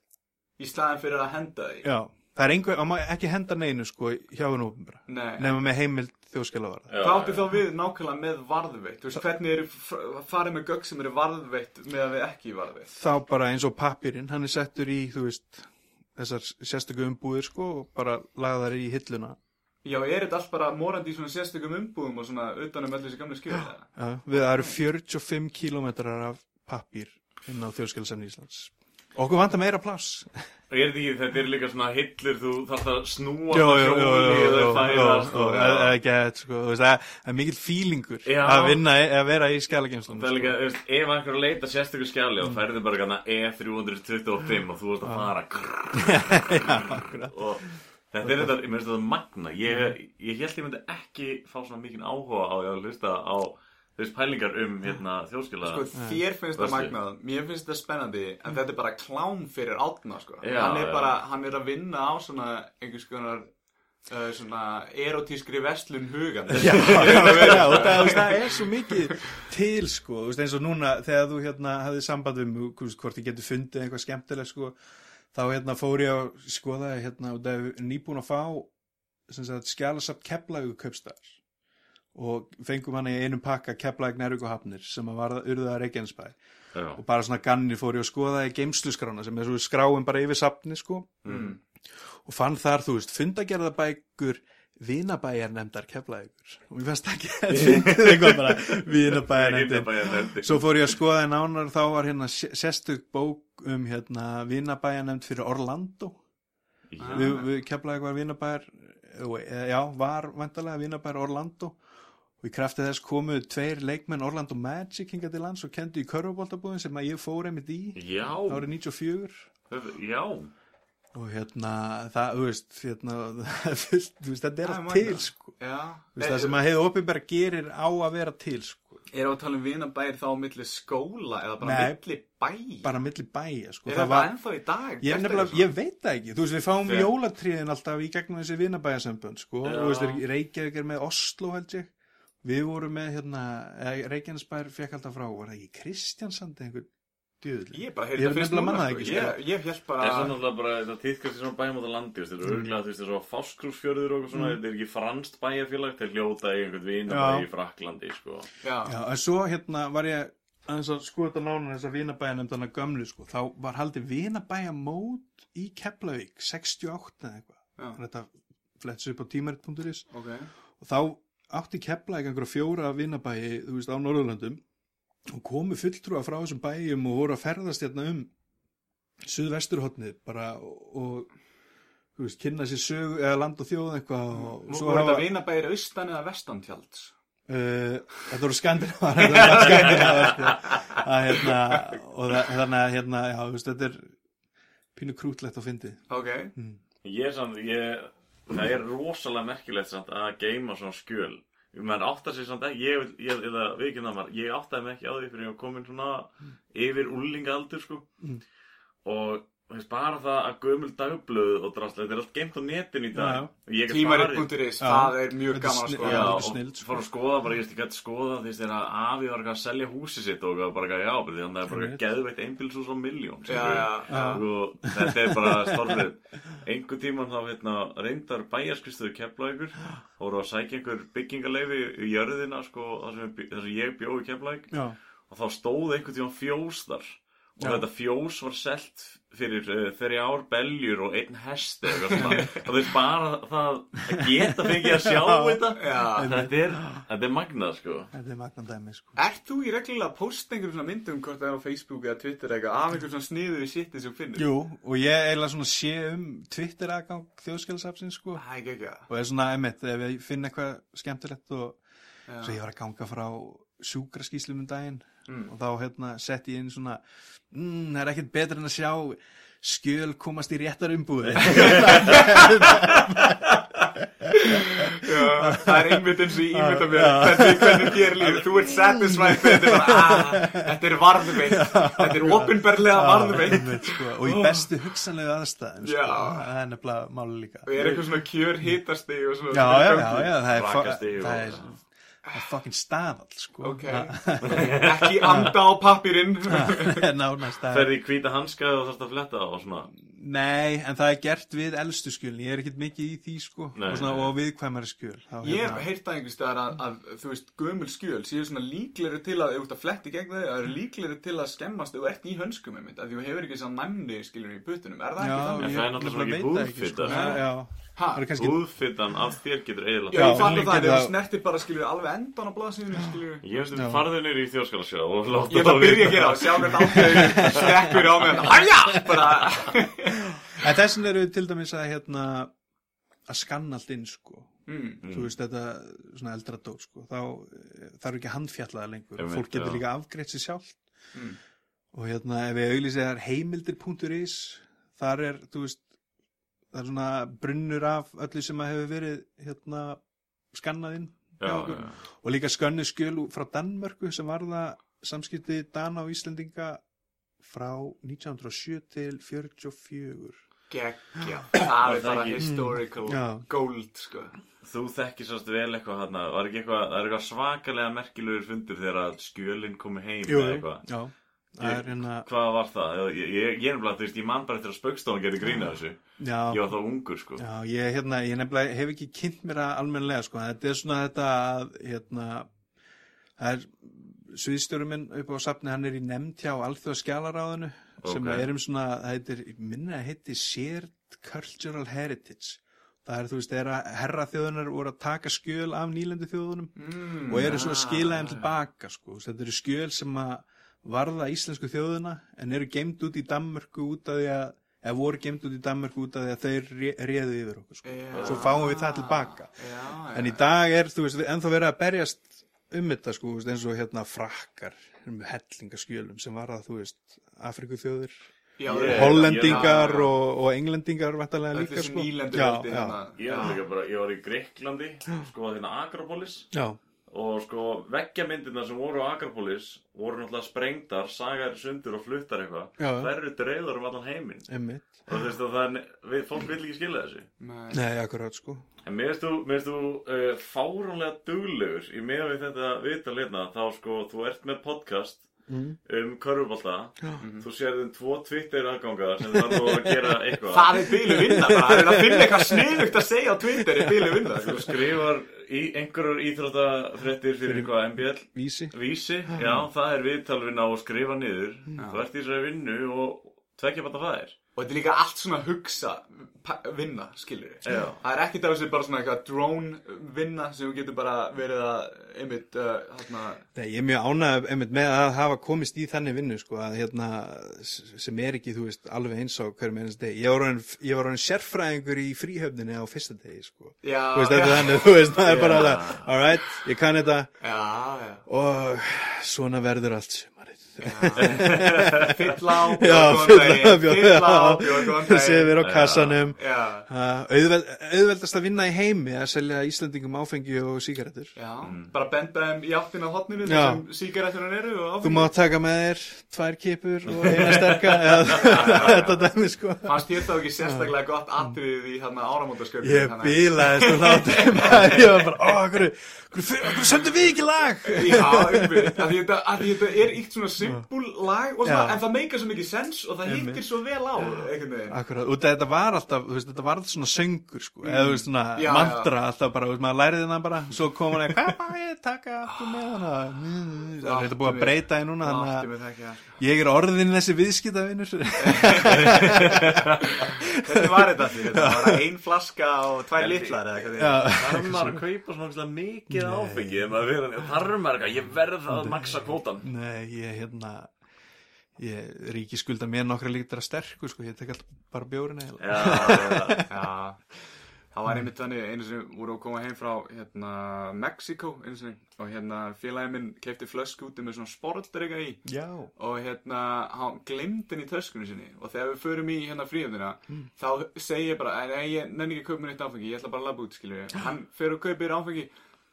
B: í staðin fyrir að henda því?
D: Já, það er einhver, það má ekki henda neinu, sko, hjá hennu ópenbara,
B: Nei.
D: nema með heimild þjóðskjalavarða.
C: Já,
B: Hvað áttu þá við nákvæmlega með varðveitt? Þú veist, hvernig eru farið með gögg sem eru varðveitt með að við ekki varðveitt?
D: þá bara eins og pappirinn, hann er settur í, þú veist, þessar sérstöku umbúðir, sko, og bara lagðar í hilluna.
B: Já, er þetta allt bara morandi í svona sérstökum umbúðum og svona utanum öll þessi gamle skjöld? eða?
D: Já, við það eru 45 kílómetrar af pappír inn á þjóðskjálfsefni Íslands. Okkur vantar meira pláss.
C: Og er þetta ekki, þetta er líka svona hillur, þú þarf að snúa
D: Jó, jó, jó,
C: fæðast
D: jó,
C: og
D: eða eða gett, sko, þú veist, það það er mikill fílingur
C: Já.
D: að vinna, að vera í skjalageimslunum.
C: Það er líka, þú veist, ef einhver er að leita sérstöku skjali og færðu bara gana E325 og þú ert að fara og þetta er þetta, ég myndi þetta magna ég, ég held ég myndi ekki fá svona mikinn áhuga á að hlusta á þú veist pælingar um hérna þjóðskjöla
B: Sko, þér finnst það magnað, mér finnst það spennandi, en þetta er bara klám fyrir átna, sko.
C: Já,
B: hann er
C: já.
B: bara, hann er að vinna á svona einhvers konar, uh, svona erotískri vestlun hugan.
D: Já, já, og það, er svo mikið til, sko, þú veist, eins og núna þegar þú hérna hafði samband veist, hvort ég geti fundið eitthvað skemmtilegt, sko, þá hérna fór ég að skoða, hérna, og það er nýbúin að fá, sem sagt, skjálasapt keflagu kaupstæðar og fengum hann í einum pakka Keflæk Nærvík og Hafnir sem að varða urðaða Reykjanesbæ. Og bara svona gannir fór ég að skoða í geimsluskrána sem er svo skráin bara yfir safni sko.
B: Mm.
D: og fann þar, þú veist, fundagerðabækur vinabæjar nefndar Keflækur og mér fannst ekki nefndin
C: Vinabæjarnefndin.
D: Svo fór ég að skoða en ánar þá var hérna sérstug bók um hérna vinabæjarnefnd fyrir Orlando. Við, við keflaði var vinabæjar eh, já, var vantarlega vinabæjar Orlando og í kraftið þess komu tveir leikmenn Orlando Magic hingað til lands og kendu í körfuboltabúðin sem að ég fór einmitt í
C: Já,
D: árið 94
C: já,
D: og hérna það, þú veist, hérna veist, þetta er
B: magnað.
D: til sko. Veist, það sem að heiða opinbera gerir á að vera til sko.
B: Er á að tala um vinabæir þá á milli skóla eða bara
D: Nei.
B: milli bæ?
D: bara milli bæja sko.
B: er
D: það var,
B: ennþá í dag?
D: Ég, nefnilega, ég veit það ekki, þú veist við fáum jólatriðin alltaf í gegnum þessi vinabæjasambönd sko,
C: Já.
D: þú veist Reykjavík er með Oslo held ég, við vorum með hérna, Reykjanesbær fekk alltaf frá, var það ekki Kristjansand einhver djöðl?
B: Ég bara
D: Ég
B: heyrði það fyrst núna sko.
D: ekki,
B: Ég,
D: sko.
B: ég held bara
C: Það er svona alltaf bara, þetta týðkast í svona bæjum á það landi, þetta er örgulega, þú veist, það er svo fáskrúsfjörður og svona, þetta er ekki franskt bæjarfélag til hljóta í einhvern vinabæ
D: Já.
C: í Fraklandi, sko.
B: Já,
D: Já, en svo hérna var ég aðeins að skoða þetta nána þess að vinabæjanemndana gömlu sko, þá var haldið vinabæjamót í Keflavík 68 eða eitthvað,
B: Já.
D: þetta fletts upp á tímarit.is
B: ok
D: og þá átti Keflavík einhverja fjóra vinabæi, þú veist, á Norðurlöndum og komu fulltrúa frá þessum bæjum og voru að ferðast hérna um suðvesturhotnið bara og, og þú veist, kynna sér sögu eða land og þjóð eitthvað og
B: Nú
D: svo
B: voru
D: hafa
B: þetta vinabæir austan eða vestan tjalds?
D: Uh, þetta voru skandinavar þetta voru skandinavar sko. að, hérna, og það, þannig að hérna, já, þú veist, þetta er pínu krútlegt að fyndi
B: Ok,
C: Ég er samt, ég, það er rosalega merkilegt samt að geima svona skjöl. Man áttar sig samt ekki, ég, ég, námar, ég áttaði mig ekki á því fyrir ég var komin svona yfir úlingaldur, sko.
D: Mm.
C: Og bara það að gömul dagblöð og drastlega, þetta er allt geimt á netinu í dag. Og
D: Já.
B: það er mjög gaman að skoða.
D: Já,
C: og
D: snilld, sko.
C: fór að skoða, bara ég veist, ég gæti skoða því að afi var að selja húsi sitt og bara já, bara því hann er bara geðveitt einbilsús á miljón og þetta er bara stórfrið einhver tíman þá hérna reyndar bæjarskristuðu keflækur voru að sækja einhver byggingaleifi í jörðina sko, þar sem, þar sem ég bjóði keflæk
D: já,
C: og þá stóð einhvern tíman fjós þar og
D: Já.
C: þetta fjós var selt fyrir uh, þeirri ár beljur og einn hest eða eitthvað svona og þú veist bara það að geta fengið að sjá þetta
B: Já.
C: þetta er, þetta er magnað sko
D: þetta er magnan dæmi sko.
B: Ert þú í reglulega að posta einhverjum svona myndum hvort það er á Facebook eða Twitter eitthvað af einhverjum svona sniður í shitið sem þú finnur?
D: Jú, og ég eiginlega svona sé um Twitter aðgang þjóðskjálasafsins sko.
B: Það er ekki ekki það.
D: og er svona, einmitt, ef ég finn eitthvað skemmtilegt og
B: Já.
D: svo ég var að ganga frá sjúkraskíslum um daginn
B: Mm.
D: og þá hérna sett ég inn svona mm, það er ekkert betur en að sjá skjöl komast í réttar umbúði
B: Já, það er einmitt eins og ég ímynda mér. Hvernig, hvernig þér líður, þú ert satisfied með þetta er bara, ah, þetta er varðveitt. Þetta er opinberlega varðveitt.
D: sko, og í bestu hugsanlegu aðstæðum sko. Það er nefnilega máli líka.
B: Og er eitthvað svona kjör hitastig og svona
D: já, já, já, já, það er, það er, það er fucking staðall sko.
B: ok, ekki anda á pappirinn
D: það er nánast það
C: ferði í hvíta hanska og þarfst að fletta og svona.
D: Nei, en það er gert við elstu skjölin, ég er ekkert mikið í því sko.
C: Nei,
D: og, og viðkvæmari skjöl þá,
B: Ég
D: hérna-
B: hef heyrt það einhvers staðar að, að, þú veist, gömul skjöl séu svona líklegri til að, ef þú ert að fletti gegn þau, það eru líklegri til að skemmast ef þú ert í hönskum einmitt, að þú hefur ekki svona næmni, skilur í putunum, er það
D: Já,
B: ekki
C: En
B: þannig?
C: það er náttúrulega svo
D: veit það
C: mikið
D: sko. Er kannski
C: húðfittan af þér getur eiginlega
B: Já, ég fann það, ef þú
D: það-
B: snertir bara, skilur, alveg endan á blaðsíðunni, skilur
C: Ég veist
D: Já.
C: um farðinir í þjóðskalasjá og láta
B: Ég ætla að byrja að gera það, sjá hvernig ákveður stekkur á mig, hæja, bara,
D: En þessin eru við til dæmis að hérna að skanna allt inn sko.
B: Mm,
D: þú veist þetta svona eldra dót sko. Þá eh, þarf ekki að handfjallaða lengur.
C: Einmitt,
D: fólk getur líka afgreitt sér sjálft.
B: Mm.
D: og hérna ef við er heimildir.is þar er þú veist það er svona brunnur af öllu sem að hefur verið hérna skannað inn hjá
C: Já,
D: okkur.
C: já.
D: og líka skönnu skjöl frá Danmörku sem var það samskipti Dana og Íslendinga frá 1907 til 44
B: geggja, það er bara historical
D: Já.
B: gold, sko.
C: Þú þekkir sérst vel eitthvað þarna, var ekki eitthvað, það er eitthvað svakalega merkilegur fundur þegar að skjölinn komi heim
D: Jú,
C: eða eitthvað.
D: Það er hérna
C: Hvað var það? Ég, ég, ég er nefnilega, þú veist, ég man bara eftir að spaukstofan gerði grína þessu
D: já,
C: Ég var þá ungur, sko
D: Já, ég, hérna, ég nefnilega hef ekki kynnt mér það almennilega, sko. Þetta er svona þetta að, hérna, það er sviðstjórum minn upp á safni, hann er í nefnd hjá Alþjóða skjalaráðinu sem
C: Ok.
D: er um svona, það heitir, ég minna að heiti Shared Cultural Heritage. Það er, þú veist, þegar að herra þjóðunar voru að taka skjöl af nýlendu þjóðunum
B: Mm,
D: og eru svo að
B: ah,
D: skila þeim tilbaka, sko. Þetta eru skjöl sem að varða íslensku þjóðuna en eru gemd út í Danmörku út af því að eða voru gemd út í Danmörku út af því að þeir ré- réðu yfir okkur sko.
B: Já.
D: svo fáum við það tilbaka
B: Já, já.
D: en í dag er, þú veist, ennþá verið að berjast um þetta, sko, þú veist, eins og hérna frakkar um hellingaskjölum sem var að, þú veist, Afriku þjóðir
B: Já,
D: hollendingar
B: já, já.
D: og, og englendingar vantarlega
B: Öll
D: líka,
B: þessi
D: sko
B: nýlendu
D: já,
B: veldi
D: já,
B: hérna.
C: Ég var líka bara, ég var í Greiklandi, sko, hérna Akropolis
D: já,
C: og sko veggjamindirna sem voru á Akropolis voru náttúrulega sprengdar, sagaðir sundur og fluttar eitthvað. Þær eru dreifðar um allan heiminn.
D: emmitt
C: Og þú veist að það er, við, fólk vil ekki skilja þessu.
B: Nei.
D: nei, akkurat, sko
C: En mér veist þú, uh, fáránlega duglegur í meða við þetta viðtal hérna, þá sko, þú ert með podcast
D: mm.
C: um körfubolta, þú sérðum tvo Twitter aðganga sem þarf þú að gera eitthvað.
B: Það er bílu vinna bara, það er að finna eitthvað sniðugt að segja á Twitter í bílu vinna.
C: Þú skrifar í einhverjur íþróttafréttir fyrir eitthvað MBL.
D: Vísi.
C: Vísi, já, það er viðtalvinna og skrifa niður. Þú ert í þessari vinnu og tvekja bara það er
B: Og þetta er líka allt svona hugsa vinna, skilur við. Það er ekkert af þessu bara svona eitthvað drone vinna sem við getum bara verið að einmitt, uh, hérna
D: Nei, ég er mjög ánægð einmitt með að hafa komist í þannig vinnu sko, að, hérna, sem er ekki þú veist, alveg eins á hverjum einast degi ég var orðin sérfræðingur í fríhöfninni á fyrsta degi sko.
B: Já,
D: veist, þetta
B: já.
D: þannig, þú veist, það er bara
C: Já.
D: alveg, alright, ég kann þetta og svona verður allt sumarið
B: Fyll á, Fyll á,
D: sefir á kassanum. Uh, auðveld, auðveldast að vinna í heimi að selja Íslandingum áfengi og sígarettur.
B: Já, bara benda þeim í áttin á hotninu sem sígarettunar eru og
D: þú mátt taka með þér tvær kipur og eina sterka eða þetta dæmi sko.
B: Fannst ég þá ekki sérstaklega gott atrið í áramótasköpun
D: Ég bílaðist og maður, ég var bara, ó, okkur, okkur sömdu við ekki lag?
B: Já, einmitt, því þetta, af því þetta er íkt svona simpul lag svona,
D: Já.
B: en það meikar svo mikið sens og það hittir svo vel á.
D: Akkurat, og þetta var alltaf, veist, þetta var alltaf svona söngur, sko, eða þú veist, svona
B: Já, já.
D: mantra alltaf bara, veist, maður læriði það bara, svo kom hann eitthvað, hvað má ég taka aftur með? Það er þetta búið að breyta í núna, þannig að
B: að
D: ég er orðin þessi viðskiptavinur.
B: Hvernig var þetta því? Þetta var ein flaska og tvær litlar eða eitthvað
D: Já.
C: Þarf maður að kaupa svona mikið áfengi þarf maður eitthvað, ég verð að maksa kvótan
D: Nei, ég, hérna, ég ríki skulda mér nokkra lítra sterku, sko, ég tek alltaf bara bjórin eða.
C: Já,
B: Já, það var einmitt þannig einu sem voru að koma heim frá hérna Mexiko sinni. Og hérna félagi minn kefti flösku úti með svona sportdrega í.
D: Já.
B: og hérna hann glemdi henni í töskunni sinni. Og þegar við förum í hérna fríöfnina þá segi ég bara, nei ég nenni ekki að kaupa mér eitt áfengi, ég ætla bara að labba út skilju hann fer og kaupir áfengi.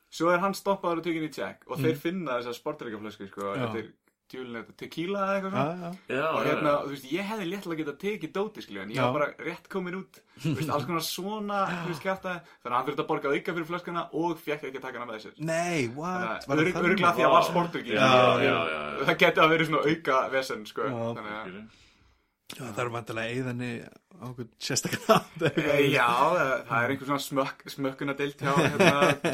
B: Svo er hann stoppaður og tekin í check. Og þeir finna þessa sportdregaflösku sko,
D: Já.
B: þetta er tjúlinlega tequila eða eitthvað svona
D: já.
C: já,
B: og hérna, þú veist, ég hefði léttlega getað tekið dóti, skilju, en ég var bara rétt komin út, þú veist, alls konar svona, þú veist, kjáta, þannig að hann þurfti að borga auka fyrir flöskuna og fekk ekki að taka hana með sér.
D: Nei, what?
B: Þannig að öruglega því að var sportugi.
C: Já, já, já, já.
B: Það geti að verið svona auka vesen, sko. Þannig að,
D: Já, það er vantilega eðanni á okkur sérstaklega
B: e, já, það er einhver svona smökk, smökkuna deilt hjá, hérna,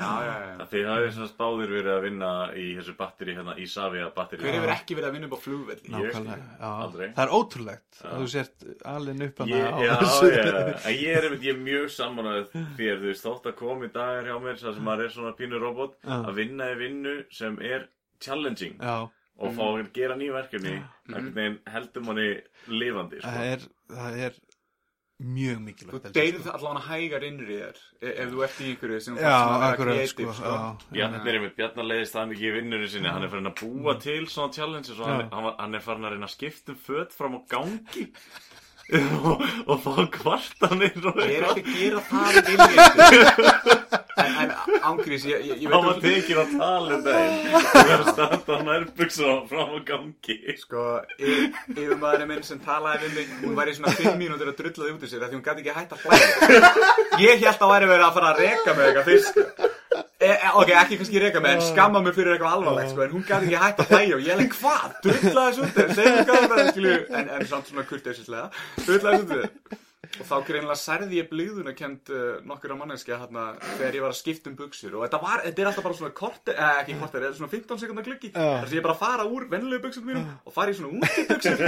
B: já.
C: Þið hafið svona spáðir verið að vinna í þessu batteri hérna, Isavia batteri
B: Hver hefur ekki verið að vinna upp á flugvelli?
D: Nákvæmlega, já.
C: aldrei.
D: Það er ótrúlegt að þú sért alveg
C: Ég,
D: á
C: já,
D: þessu.
C: ég er, ég er mjög samanæð þér, þú veist, þótt að komi dagar hjá mér þar sem maður er svona pínur robot
D: Já.
C: að vinna í vinnu sem er challenging
D: Já,
C: og fá að gera ný verkefni veginn heldur manni lifandi sko.
D: það er, það er mjög
B: Þú
D: mikilvægt. held ég,
B: deyrið
D: sko.
B: allavega hægar innri þér, e- ef þú ert í einhverju sem þú
D: Já, akkurat,
B: creative,
D: sko. Já,
C: Bjarni er einmitt, Bjarni leiðist það mikið í vinnunni sinni hann er farin að búa til svona challenges og hann, hann, er farin að reyna að skipta um föt fram á gangi og, og fá kvartanir og
B: Ég er ekki að gera það inn í þetta En, en ángrís, ég, ég, ég veit um
C: tekin að tala um daginn. Og verður að standa á nærbuksu fram á gangi.
B: Sko, yfir maðurinn minn sem talaði við mig Hún var í svona 5 mínútur að drullaði út í af Því hún gæti ekki að hlæða Ég held að væri verið að fara að reka með eitthvað fyrst E, ok, ekki kannski reyka mig, en skamma mig fyrir eitthvað alvarlegt, sko, en hún gæti ekki hægt að hlæja og ég leik hvað, drullaði þessu út þér, segðu hvað það, skilju, en, en samt svona kurteisislega, drullaði þessu út. Og þá greinlega særði ég blíðuna kent uh, nokkur á manneskja hérna þegar ég var að skipta um buksur og þetta var, þetta er alltaf bara svona korter, eh, ekki korter, þetta er svona 15 sekundar gluggi.
D: Já.
B: þar sem ég bara fara úr venlulegu buksum mínum og fara í svona úti buksur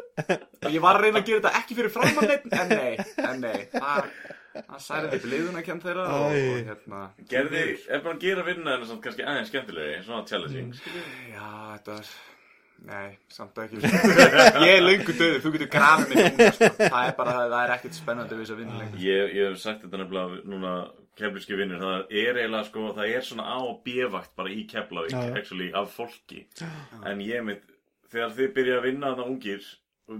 B: og ég var að reyna að gera þetta ekki fyrir framann neitt, en nei, en nei, það, það særði blíðuna kent þeirra og,
D: Æ.
B: og hérna,
C: Gerði, er bara að gera vinna en samt kannski aðeins skemmtilegi, svona challenging.
B: Já, þetta var Nei, samt ekki. Ég er löngu döður, þú getur grafið mig núna sko. Það er bara, það er ekkert spennandi við þess að vinna lengur.
C: Ég, ég hef sagt þetta nefnilega núna keflíski vinnir, það er eiginlega sko, það er svona á og bjöfakt bara í Keflavík,
D: já.
C: actually, af fólki. En ég mitt, þegar þið byrja að vinna þarna ungir,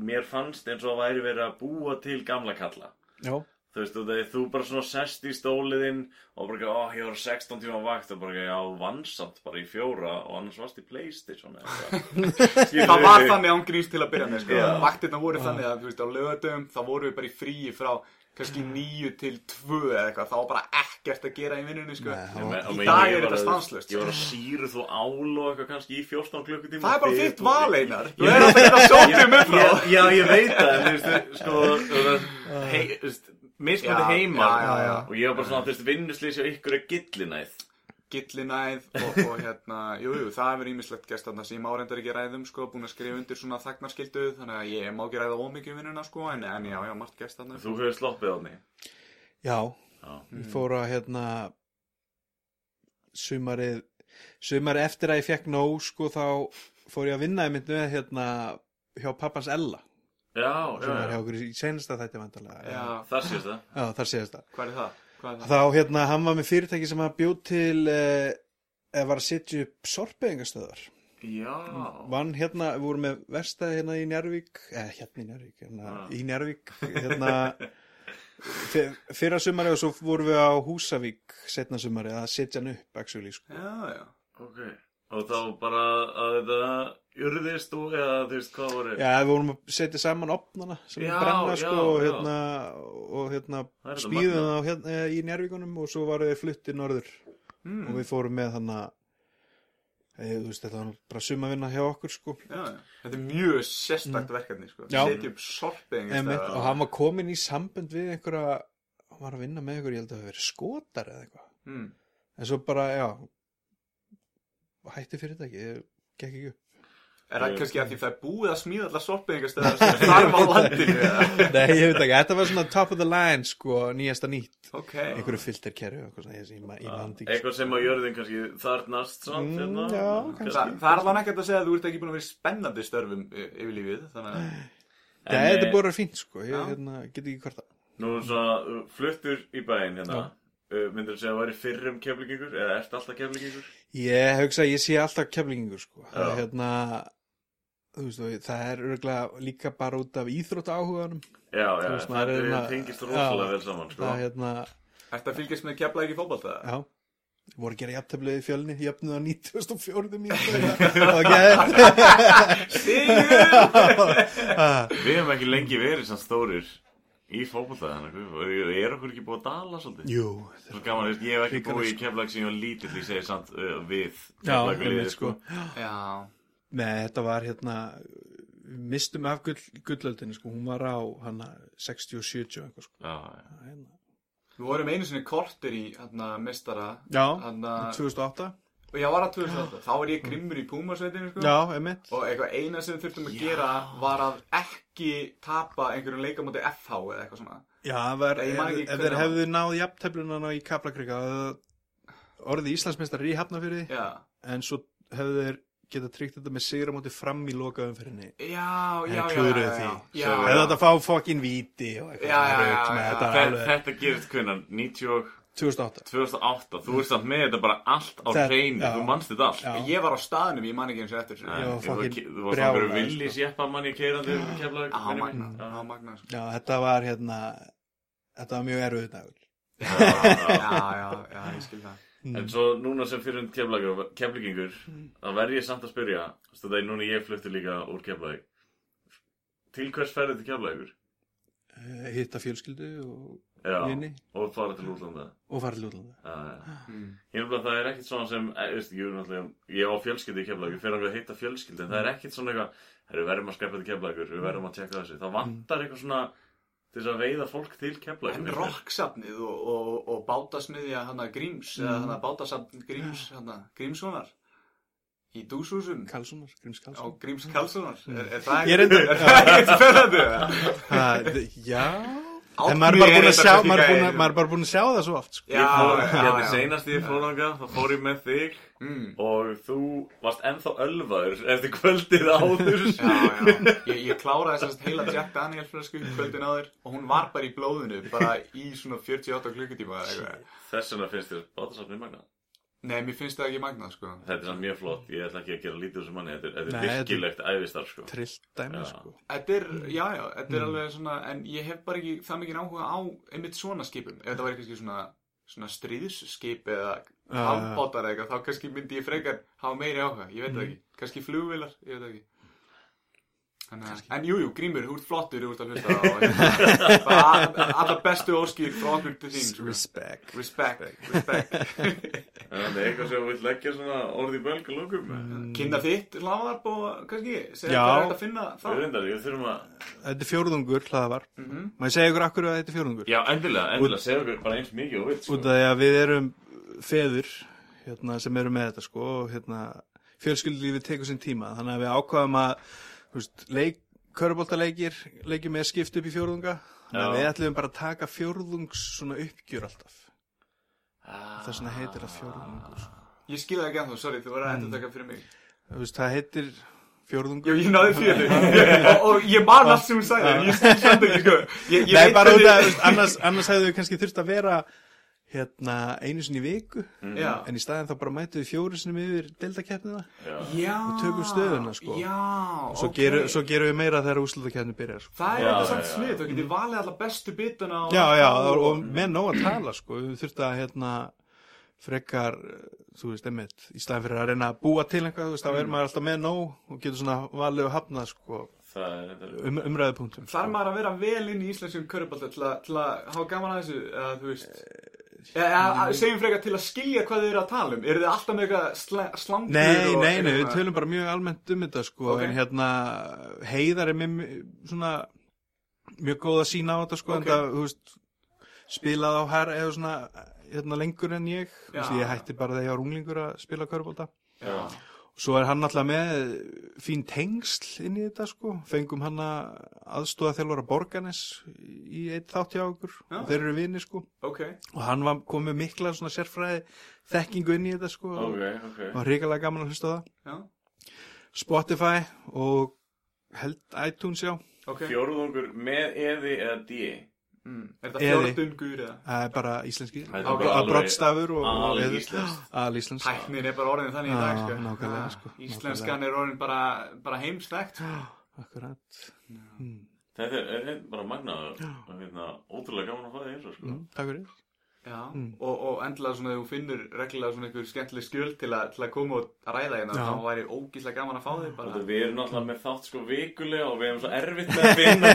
C: mér fannst eins og að væri verið að búa til gamla kalla.
D: Já,
C: þú veist, þegar þú bara svona sest í stóliðinn og bara, ó, ég var 16 tíma vakt og bara, já, vannsamt bara í fjóra og annars varst í Playstation eða eitthvað.
B: Það var þannig ángríns til að byrja með sko.
C: Já.
B: Vaktirna voru þannig að, þú veist, á lögadöfum þá voru við bara í fríi frá kannski nýju til tvö eða eitthvað þá var bara ekkert að gera í vinnunni sko.
D: Nei, það
B: Í dag er þetta
C: að-
B: stanslaust,
C: Ég var að síru þú ál og eitthvað kannski í 14 klukkutíma
B: Það er bara þitt val einar Þú er alltaf að sótið um upp frá
C: Já, ég veit það, þú sko, þú veist, hei, þú mismöndi heima
B: já, já, já.
C: og ég var bara svona, þú veist, vinnuslýs og ykkur er gillinæð.
B: Gillinæð og, og hérna, jú, jú, það hefur ímislegt gæst þarna sem ég má reyndar ekki ræðum, sko, búin að skrifa undir svona þagnarskildu, þannig að ég má ekki ræða ómikið um vinnuna, sko, en, en já, já, margt gæst þarna.
C: Þú hefur sloppið á því.
D: já,
C: Já.
D: ég fór að hérna sumarið sumarið eftir að ég fekk nóg sko þá fór ég að vinna einmitt með hérna hjá pappans Ella
C: Já,
D: sem
C: já,
D: er hjá
C: já.
D: okkur í senasta þætti vandalega
B: Já,
C: Það sést það.
D: já, þar séðast það
B: hvað er það? Hvað er það?
D: þá hérna, hann var með fyrirtæki sem að bjóð til eh, eða var að setja upp sorpeyðingastöðar
C: Já.
D: vann hérna, við vorum með verstaði hérna í Njárvík eða hérna í Njárvík hérna,
C: Já.
D: í Njárvík hérna fyr, fyrra sumari og svo vorum við á Húsavík setna sumari að setja hann upp actually, sko.
B: Já, já.
C: Ok. Og þá bara að þetta urðist og eða þú veist hvað voru.
D: Já, við vorum að setja saman opnana sem
C: Já,
D: brenna
C: já,
D: sko og
C: já.
D: hérna, og hérna
C: magnað.
D: það hérna, í Njárvíkunum og svo varum við fluttið norður
B: Mm.
D: og við fórum með þannig að þú veist, þetta var bara sumavinna hjá okkur sko
B: já, já. Þetta er mjög sérstakt verkefni, sko.
D: Mm.
B: Setja upp
D: Einmitt, og hann var komin í sambönd við einhverja hann var að vinna með einhverja, ég held að það hafi verið skotar eða eitthvað
B: mm.
D: en svo bara, já hætti fyrirtæki, ég gekk ekki upp
B: Er það kannski að því það er búið að smíða allar sorpingastöðar sem þarf á landinu?
D: Nei, ég veit ekki, þetta var svona top of the line sko, nýjasta nýtt
B: Ok.
D: einhverju filterkerfi eitthvað
C: sem á jörðin kannski þarnast samt
D: Mm,
C: hérna.
D: já,
B: Þa, það er alveg ekkert að segja að þú ert ekki búin að vera spennandi störfum yfir lífið, þannig að...
D: Nei,
C: En,
D: þetta er bara fínt sko, ég
B: Já.
D: hérna, get ekki hvort það
C: Nú svona fluttur í bæinn hérna. Uh, myndir þú segja að það væri fyrrum keflingingur eða ert alltaf keflingingur?
D: Ég hugsa að ég sé alltaf keflingingur sko. það er hérna þú veist, það er örgulega líka bara út af íþrótt áhuganum
C: Já, já,
D: Þú veist,
C: það
D: maður hérna-
C: tengist rosalega vel saman sko.
D: það er hérna,
B: Ertu að fylgjast með kefla ekki fótbolta?
D: já voru að gera jafntöflið í fjölni, jöfnuð á 94. mínútu það var gæð
C: Við hefum ekki lengi verið samt stórir í fótbolta þannig að við er okkur ekki búið að dala svolítið
D: Jú,
C: Svo gaman, ég hef ekki búið í keflag sem ég var lítill, ég segi samt uh, við
D: Já,
C: Keflavíkurliðið,
D: einmitt, sko.
B: Já.
D: Nei, þetta var hérna við mistum af gull, gullöldinni sko. hún var á hana 60 og 70 og eitthvað sko.
C: Já, já.
D: hérna.
B: Við vorum einu sinni kortir í hérna mestara.
D: Já,
B: Hérna,
D: 2008
B: og ég var að 2008. Þá var ég grimmur í Púmasveitinu, sko.
D: Já, einmitt.
B: Og eitthvað eina sem við þurftum að gera var að ekki tapa einhverjum leikamóti FH eða eitthvað svona.
D: Já, var, ef, ef þeir hefðu náð jafnteflunana í Kaplakrika orðið Íslandsmeistar í Hafnafyrði
B: Já.
D: en svo hefðu þeir geta tryggt þetta með sigra móti fram í lokaumferðinni.
B: Já, já, já, já, já, já, já,
D: hefðu þetta fá fokkin víti og eitthvað.
B: Já, já, já, já,
D: þetta
C: gerist hvernig, 90
D: 2008
C: 2008, þú ert samt með þetta bara allt á
D: Þetta-
C: hreinu,
D: já.
C: þú manst þetta allt
D: Já.
B: Ég var á staðnum, ég man ekki eins og eftir
D: var
C: þú var- var svona
D: brjálaður,
C: villi
D: sko.
C: sjeppa manni keirandi keflag
B: Á magna, á magna, sko.
D: Já, þetta var hérna þetta var mjög erfið dagur
B: Já, já, já, ég skil það.
C: En svo núna sem fyrir um keflagingur þá verð ég samt að spyrja Þú veist, núna ég flutti líka úr keflag Til hvers ferði til keflagur?
D: Eh, hitta fjölskyldu og
C: Já, og fara til útlanda
D: og fara til útlanda.
B: Mm.
C: Er bara, það er ekkert svona sem, e, veist, ég er á fjölskyldi í keflagur, ég fer alveg að hitta fjölskyldi, en það er ekkert svona eitthvað, við verðum að skrepa til keflagur, við verðum að tjekka þessu, það vantar eitthvað svona til þess að veiða fólk til keflagur.
B: En rocksafnið og, og, og bátasmiðja hana Gríms, eða hana bátasafn Gríms, hana Grímssonar í dúshúsum
D: Karlssonar, Gríms
B: á
D: Karlsson.
B: Gríms Karlssonar. Er, er það er ekkert spennandi?
D: Það, já. En maður er bara búin að sjá, það svo oft, sko.
B: Já,
C: hérna
B: já.
C: seinast ég fór þangað, þá fór ég með þig
B: Mm.
C: og þú varst ennþá ölvaður eftir kvöldið áður.
B: Já, já, ég, ég kláraði að heila Jack Daniel flösku kvöldin áður og hún var bara í blóðinu, bara í svona 48 klukkutíma eða eitthvað.
C: Þess vegna finnst þér bátasafni magna.
B: Nei, mér finnst það ekki magnað, sko.
C: Þetta er mjög flott, ég ætla ekki að gera lítið þessu manni, þetta er, er virkilegt æfistar, sko.
D: Trillt dæmi,
C: Já.
D: sko.
B: Þetta er, já, já, þetta er alveg svona, en ég hef bara ekki það mikið áhuga á einmitt svona skipum. Ef þetta væri kannski svona, svona stríðsskip eða hafbátar eða eitthvað, þá kannski myndi ég frekar hafa meiri áhuga, ég veit það ekki. Kannski flugvilar, ég veit það ekki. Þannig að, en jú, jú, Grímur, þú ert flottur, þú ert að hlusta á hérna. Alla bestu óskýr frá okkur til þín, sko.
D: Respect.
B: Respect, respect.
C: En það er eitthvað sem þú vilt leggja svona orð í bölg og lókum með.
B: Kynna þitt hlaðvarp og kannski, segja hvað er þetta að finna
C: Við
B: það.
C: reyndar, við þurfum að...
D: Þetta er fjórðungur, hlaðavar.
B: Mhm.
D: Má ég segja ykkur akkur að þetta er fjórðungur?
C: Já, endilega, endilega, segja okkur bara eins mikið og vilt, sko.
D: Út af því að við erum feður hérna, sem eru með þetta sko og hérna, fjölskyldulífið tekur sinn tíma þannig að við ákvaðum að veist, leik, köruboltaleikir leikir með skipt upp í að
C: Já.
D: við ætlum bara að taka fjórðungs svona uppgjör alltaf
C: Ah.
D: þess vegna heitir það fjórðungur sko.
B: Ég skilði það ekki ennþá, sorry, þú voru að endur taka fyrir mig.
D: Þú veist, það heitir
B: Já,
D: fjórðungur
B: ég náði fyrir og, og ég man allt sem hún sagði, ég skil samt ekki, sko. Ég, ég
D: Nei,
B: veit
D: bara út
B: hvernig-
D: af, þú veist, annars, annars hefðu við kannski þurft að vera hérna einu sinni í viku.
B: Já,
D: en í staðin þá bara mætu við fjóru sinni yfir deildakeppnina
C: Já.
B: já.
D: Og tökum stöðuna, sko.
B: Já,
D: svo,
B: ok.
D: gerum, svo gerum við meira þegar úrslutakeppni byrjar sko.
B: Það er
C: Já,
B: þetta
C: já,
B: samt snið, þú getur valið alla bestu bitana og...
D: Já, já, og, og með nóg að tala sko, við þurfum að hérna frekar, eh, þú veist, einmitt í staðin fyrir að reyna að búa til eitthvað, þú veist, þá er maður alltaf með nóg og getur svona valið og hafnað sko,
C: Það þetta
D: um, umræðupunktum
B: Þarf maður að vera vel inn í íslenskum körubálta til, að- til að hafa gaman að þessu, eða þú veist... Eða, eða, segjum frekar til að skilja hvað þið eru að tala um. Eru þið alltaf með eitthvað sla, slangur
D: Nei,
B: og
D: nei, nei, við tölum bara mjög almennt um þetta sko,
B: Ok.
D: en hérna heiðar er með mj- svona mjög góð að sína á þetta sko,
B: Ok.
D: en það, þú veist spilað á herra eða svona hérna lengur en ég, þú veist, ég hætti bara þegar ég var unglingur að spila körbólta
B: Já.
D: Svo er hann alltaf með fín tengsl inn í þetta sko, fengum hann að aðstóða þjálfara Borganes í eitt þátt hjá okkur
B: Já.
D: og þeir eru vini sko
B: Ok.
D: og hann var komið mikla svona sérfræði þekkingu inn í þetta sko
C: Ok,
D: og
C: ok.
D: var hrikalega gaman að hlusta á það.
B: Já.
D: Spotify og held iTunes já,
B: Ok.
C: Fjórðungur með eði eða D.
B: Mm. Er þetta
D: Eði.
B: fjórdungur eða?
D: það er bara íslenski,
C: Það
D: brottstafur og, og
C: alveg
D: eður.
C: íslenskt.
D: Al íslensk.
B: Tæknin er bara orðin þannig í
D: Já,
B: dag, sko.
D: nákvæmlega,
B: Ah,
D: sko,
B: Íslenskan er orðin bara, bara heimsþekkt. sko.
D: Akkurat. Mm.
C: Þetta er, er, bara magnaður og hérna, ótrúlega gaman að fá þig eins og sko.
D: Mm, takk fyrir.
B: Já.
D: Mm.
B: Og, og endilega svona þegar þú finnur reglulega svona einhver skemmtileg skjöld til, að- til að koma og ræða hérna, þá væri ógíslega gaman að fá þig bara.
C: Við erum náttúrulega með þátt sko vikulega og við erum svo erfitt með að finna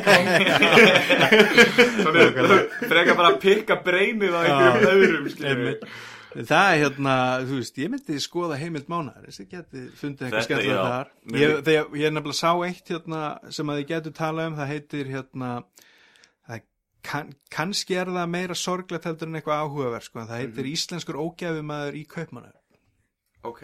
B: Svona, frekar bara að pikka breynið á einhverjum öðrum, skilur
D: Einmitt. Það er hérna, þú veist, ég myndi skoða heimild mánar, þess að ég geti fundið eitthvað skemmtilega þar. Ég, þegar, ég nefnilega sá eitt hérna sem að ég getur talað um, það heitir hérna, kann, kannski er það meira sorglegt heldur en eitthvað áhugaverð, sko, en það heitir
C: Mhm.
D: Íslenskur ógæfumæður í kaupmannar.
B: Ok.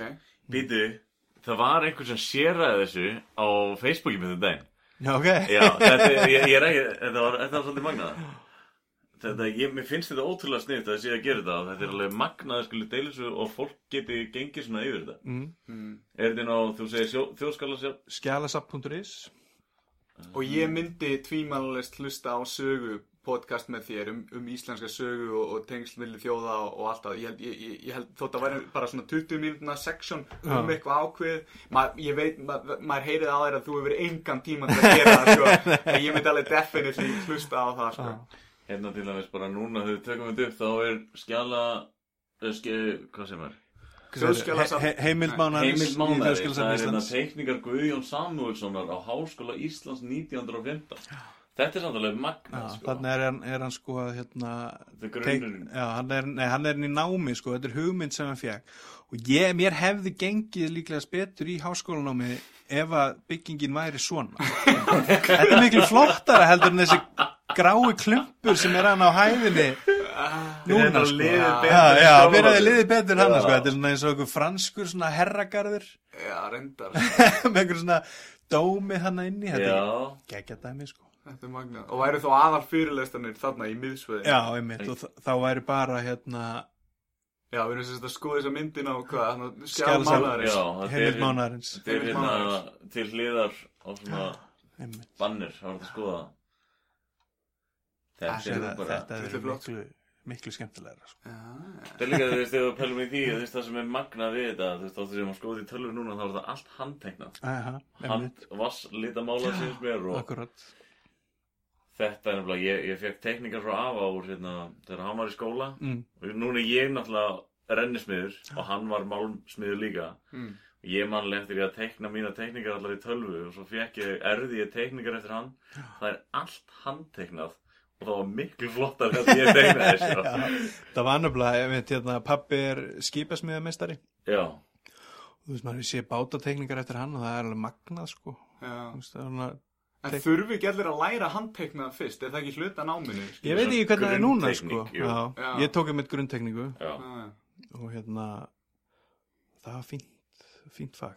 C: Býtu, það var einhver sem séraði þessu á Facebooki með þetta daginn
D: Já, ok.
C: Já, þetta, ég, ég er ekki, þetta var, þetta var svolítið magnað Þetta, ég, mér finnst þetta ótrúlega sniðt að það sé að gera þetta og þetta er alveg magnað að skuli deila þessu og fólk geti gengið svona yfir þetta
D: Mm.
B: Mm.
C: Er þetta ná, þú segir sjó, þjóðskala sjálf
D: Skjálasapp.is
B: Og ég myndi tvímælist hlusta á sögu podcast með þér um, um íslenska sögu og, og tengsl þjóða og, og allt það. Ég held, ég, ég, ég held þótt að væri bara svona 20 mínútna section um
D: Já.
B: eitthvað ákveð. Ma, ég veit, ma, maður heyrið á þér að þú hefur engan tíma til að gera það, sko. En ég myndi alveg definitely hlusta á það, sko.
C: Hérna til dæmis bara núna þegar við tökum þetta upp þá er skjala, eh, ske, hvað sem er
B: Þjóðskjalasafn-
D: He, he, heimild mánarins
C: Heimild mánaði, það er hérna
D: Íslands.
C: teikningar Guðjón Samúelssonar á Háskóla Íslands 1915 Þetta er samt alveg
D: Já,
C: magnað, sko.
D: þannig er hann, er hann sko að hérna, teik, já, hann er, nei, hann er í námi sko, þetta er hugmynd sem hann fekk og ég, mér hefði gengið líklega betur í háskólanámi ef að byggingin væri svona. Þetta er miklu flottara heldur en þessi grái klumpur sem er hann á hæðinni núna sko.
C: liðið
D: já, byrjaði
C: sig.
D: liðið betur hann sko, þetta er svona eins og einhver franskur svona herragarður.
B: Já, reyndar.
D: Með einhver svona dómi hann inni þetta er geggja dæmi sko
B: Þetta er magnað. Og væri þó aðal fyrirlestanir þarna í miðsveðin
D: Já, einmitt, og þ- þá væri bara hérna
B: Já, við erum sérst að skoða þessa myndin á hvað, þannig að skjá
D: Skjálfsal-
B: mánaðarins.
C: Já, þetta er
D: heimild mánaðarins.
C: Þetta er
B: Heimild
C: hérna til hliðar á svona
D: einmitt.
C: bannir, það var þetta að skoða það. Þetta er
D: Þetta,
C: bara,
D: þetta
B: Þetta
D: er miklu, miklu skemmtilegra sko.
B: Já,
C: þetta er líka þegar þú pælum í því, þú veist, það sem er magnað við þetta, þú veist, þá þegar maður skoði í tölvu núna, þá er þetta allt handteknað.
D: Aha,
C: Hand,
D: einmitt,
C: vass, litamála síns mér og
D: akkurat
C: þetta er nefnilega, ég, ég fekk tekningar frá afa úr, hérna, þegar hann var í skóla
D: mm.
C: og núna er ég náttúrulega rennismiður og hann var málmsmiður líka.
B: mm.
C: Ég manlega eftir ég að teikna mína teikningar allar í tölvu og svo fekk ég, erði ég teikningar eftir hann. Það er allt handteiknað og það var miklu flottar en ég teiknaði þessu.
D: Já, það var nefnilega, ég veit, hérna, pappi er skipasmiðamestari
C: Já,
D: þú veist, maður sé bátatekningar eftir hann og það er alveg magnað, sko
B: Já.
D: Er
B: En þurfi ekki allir að læra handtekna fyrst, er það ekki hluta náminu?
D: ég veit ekki hvernig það er núna, sko. Já,
B: Já.
D: ég tók einmitt grunntekningu
C: já.
B: Já,
D: og hérna það var fínt, fínt fag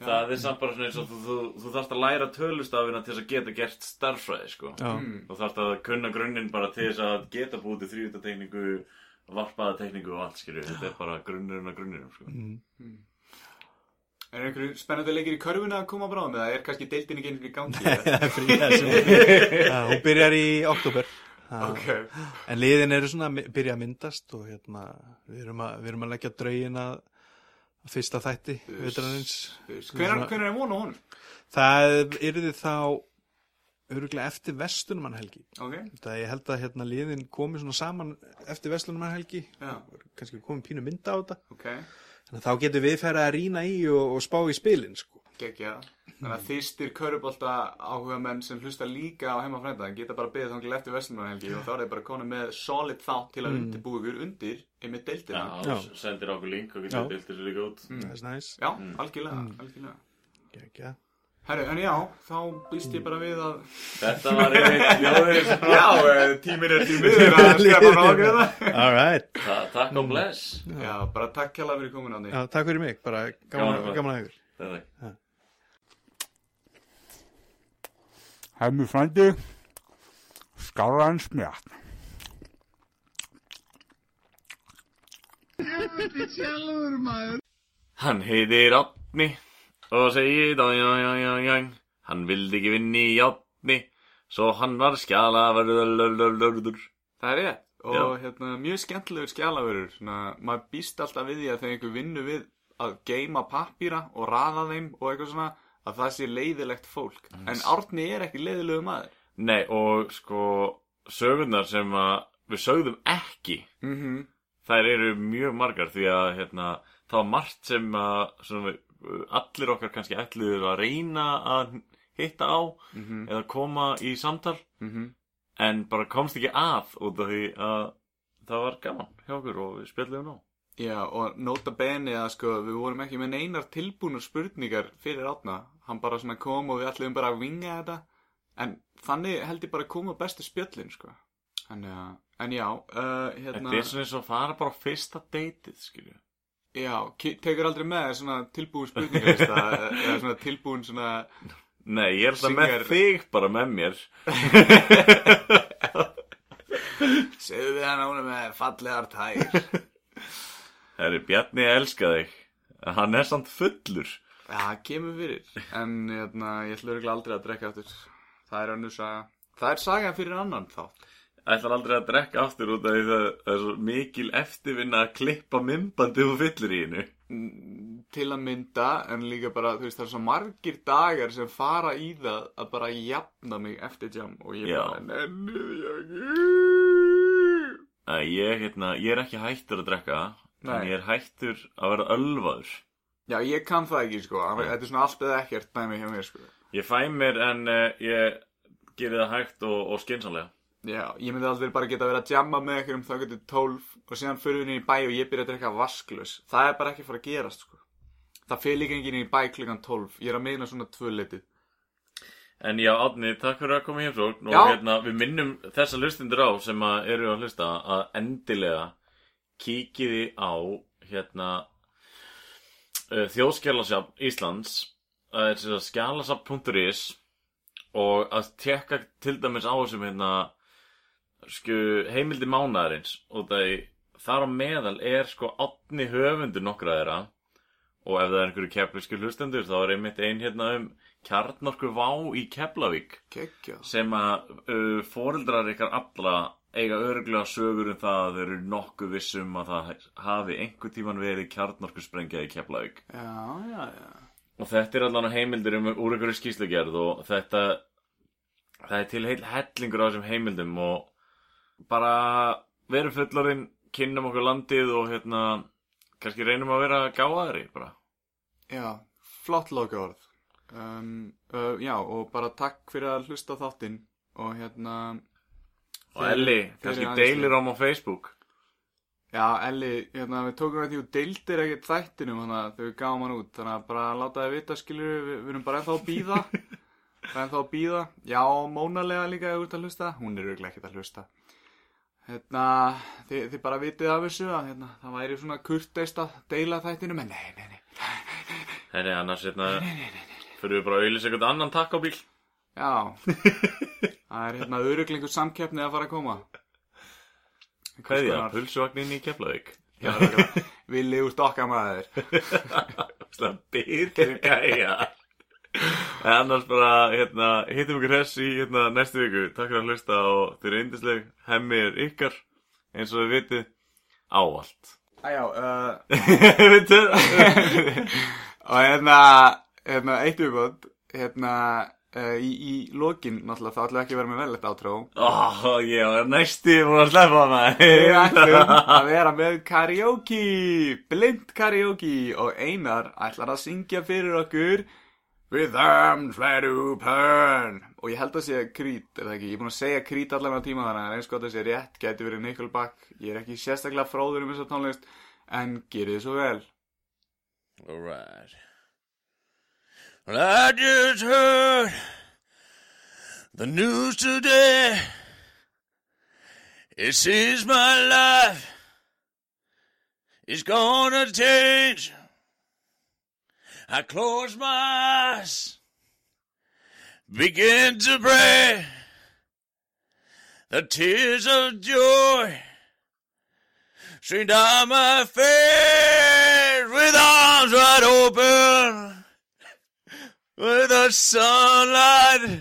B: já.
C: Það er samt bara svona eins og þú, þú, þú þarfst að læra tölustafina til þess að geta gert starffræði, sko.
D: Já,
B: Mm.
C: Þú þarfst að kunna grunninn bara til þess að geta búið til þrjútatekningu, varpaða tekningu og allt, skilju. Þetta er bara grunnurinn að grunninum, sko.
D: mm.
B: Er einhverju spennandi leikir í körfuna að koma bráðum eða er kannski deildin ekki einu í gangi?
D: það er frí þessu Já, hún byrjar í oktober Já.
B: ok,
D: En liðin eru svona að byrja að myndast og hérna, við erum að, við erum að leggja draugin að fyrsta þætti vetrarins.
B: hvenær hvenær er von á honum?
D: Það yrði þá öruglega eftir vestunumann helgi.
B: Ok,
D: Það ég held að hérna liðin komi svona saman eftir vestunumann helgi,
B: já,
D: kannski komi pínu mynda á þetta.
B: ok,
D: Þannig að þá getum við ferið að rýna í og, og spá í spilin, sko.
B: geggja Þannig að þýstir körubólta áhuga menn sem hlusta líka á heimafrænda geta bara beðið þangil eftir vestlumannhelgi og þá er þeir bara konið með solid þátt til að
D: Mm.
B: undirbúa ykkur undir einmitt deildina.
C: Já,
D: Já.
C: sendir okkur link og getur bilt þessu líka út.
D: Það er næs.
B: Já, algjörlega, algjörlega.
D: Gekja.
B: Herru, en já, þá býst ég bara við að
C: Þetta var einmitt ljóðið sem
B: Já, eh, tíminn er tíminn að skrifa frá okkur það
D: All right.
C: Ta Takk og bless.
B: Já, bara takk kjalla fyrir komin á því
D: Já, takk fyrir mig. Bara
C: Gaman að-
D: gaman að ykkur.
C: Þetta.
A: Hemmi frændi, skára hans mjart.
C: Hann heitir Átni og segir dæjæjæjæjæj Hann vildi ekki vinni í Átni svo hann var skjalaverður.
B: Það er rétt. Og
C: Já.
B: hérna, mjög skemmtilegur skjálafurur svona, maður býst alltaf við því að þegar einhver vinnu við að geima pappíra og raða þeim og eitthvað svona að það sé leiðilegt fólk. En Árni er ekki leiðilegu maður.
C: Nei og sko sögurnar sem við sögðum ekki
B: mm -hmm.
C: þær eru mjög margar því að hérna, var margt sem að svona, allir okkar kannski ætluður að reyna að hitta á
B: Mhm.
C: eða koma í samtal
B: Mm
C: en bara komst ekki að út af því að það var gaman hjá okkur og við spjallum nú
B: Já, og nota bene að sko, við vorum ekki með neinar tilbúnar spurningar fyrir átna. Hann bara svona kom og við ætlum bara að vinga þetta. En þannig held ég bara að koma bestu spjöllin, sko. En, en já, uh, hérna...
C: Þetta er svona eins og fara bara á fyrsta deytið, skilju.
B: Já, tekur aldrei með svona tilbúin spurningarlista eða svona tilbúin svona...
C: Nei, ég er alltaf með þig bara með mér.
B: Segðu við hann ánum með fallegar tær.
C: Herri, Bjarni elska þig. Hann er samt fullur.
B: Já, það kemur fyrir. En hérna, ég ætla örugglega aldrei að drekka aftur. Það er önnur saga. Það er saga fyrir annan þátt.
C: Ætlar aldrei að drekka aftur út af því það það er svo mikil eftirvinna að klippa mymbandi og fyllir í hennu.
B: Mm, til að mynda en líka bara, þú veist, það er svo margir dagar sem fara í það að bara jafna mig eftir jam og ég
C: Já.
B: bara nenni því
C: Ég, hérna, ég er ekki hættur að drekka, en
B: Nei.
C: ég er hættur að vera ölvaður.
B: Já, ég kann það ekki, sko, þetta er svona allt eða ekkert dæmi hjá mér, sko
C: Ég fæ mér en uh, ég gerir það hægt og, og skynsanlega
B: Já, ég myndi aldrei bara geta verið að jamma með einhverjum þá getur 12 og síðan fyrir við inn í bæ og ég byrja að drekka vasklaus. Það er bara ekki að fara að gerast, sko. Það fyrir líka enginn í bæ klukkan 12. Ég er að meina svona tvöleitið.
C: En já, Átni, takk fyrir að koma hér og
B: Já.
C: hérna, við minnum þessa hlustundur á sem að eru að hlusta að endilega kíkiði á hérna uh, þjóðskjálasafn Íslands það er þess að skjálasafn.is og að tekka til dæmis á þessum hérna sko heimildi mánaðarins og það þar á meðal er sko átni höfundur nokkra þeirra og ef það er einhverju keflisku hlustendur þá er einmitt ein hérna um kjarnorku vá í Keflavík
B: Kekja.
C: sem að uh, foreldrar ykkar alla eiga örglega sögur um það að þeir eru nokkuð vissum að það hafi einhver tíman verið kjarnorku sprengja í Keflavík
B: Já, já, já.
C: og þetta er allan heimildir um úr einhverju skýslugerð og þetta það er til heil hellingur á þessum heimildum og bara verum fullarinn kynnum okkur landið og hérna kannski reynum að vera gáðari bara.
B: Já, flott loka orð. Um, uh, já, og bara takk fyrir að hlusta þáttinn og hérna...
C: og Elli, kannski deilir ám á Facebook.
B: Já, Elli, hérna, við tókum að því og deildir ekkert þættinum þannig að þau gáum hann út þannig að bara láta þið vita, skilur við, við erum bara ennþá að býða bara ennþá að býða Já, mónalega líka þú ert að hlusta. Hún er auðvitað ekkert að hlusta Hérna, þið, þið bara vitið af þessu að hérna, það væri svona kurteist að deila þættinum en nei, nei, nei.
C: Nei, nei, annars hérna fyrir við bara að auðlýsa einhvern annan takk á bíl
B: Já, það er hérna öruglingur samkeppni að fara að koma. Hvers
C: Hvaðja,
B: konar-
C: pulsuvagnin í Keflavík.
B: Já, Villi úr stokka maður.
C: Það byrðir gæja En annars bara, hérna, hittum ykkur hess í hérna, næstu viku. Takk fyrir að hlusta og þið eru yndisleg Hemmi er ykkar, eins og við vitið Ávallt.
B: Æjá, uh, og hérna, hérna eitt uppgótt, hérna uh, í, í lokin náttúrulega þá ætlum við ekki að vera með velett átró.
C: Ó, ég var næsti búin að sleppa maður.
B: Við ætlum að vera með karaoke, blind karaoke. Og Einar ætlar að syngja fyrir okkur With arms wide open Og ég held að segja krít, er það ekki? Ég er búin að segja krít allan á tíma þannig að eins gott að segja rétt gæti verið Nickelback Ég er ekki sérstaklega fróður um þessa tónlist en gerið þið svo vel
C: Alright. Well, I just heard the news today. It seems my life is gonna change. I close my eyes, begin to pray. The tears of joy stream down my face with arms wide open, with the sunlight.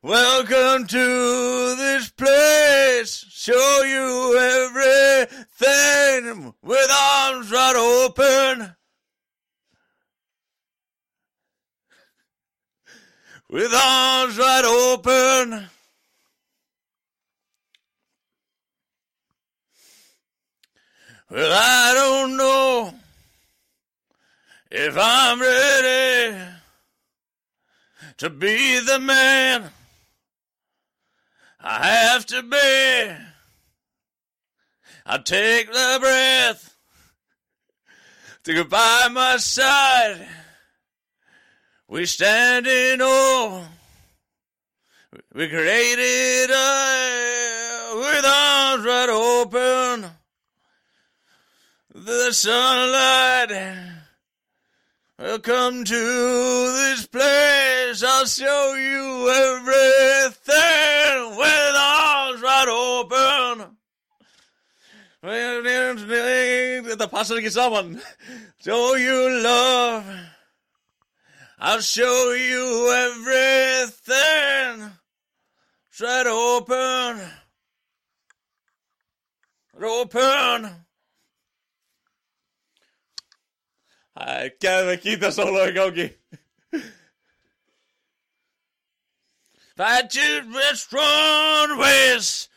C: Welcome to this place. Show you everything with arms wide open. With arms wide open. Well, I don't know if I'm ready to be the man I have to be. I take the breath to go by my side. We stand in awe. We created a, with arms wide open the sunlight. will Welcome to this place. I'll show you everything with arms wide open. Þetta passar ekki saman. Show you love. I'll show you everything. Wide open. Wide open. Það er geðveg gítarsóla í gangi. That you restaurant ways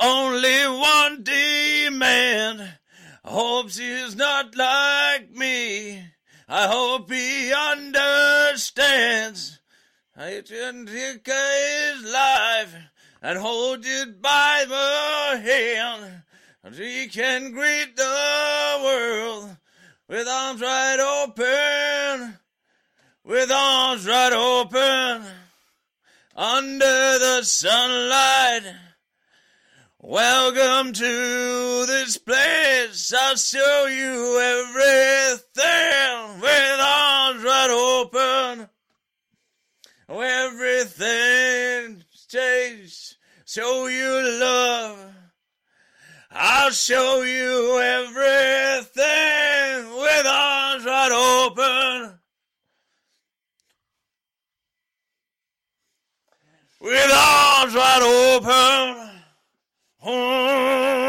C: only one demand. Hopes he's not like me. I hope he understands. I can take his life and hold it by the hand. And he can greet the world with arms wide open, with arms wide open, under the sunlight. Welcome to this place. I'll show you everything with arms wide open. Everything stays. Show you love. I'll show you everything with arms wide open. With arms wide open. Oh!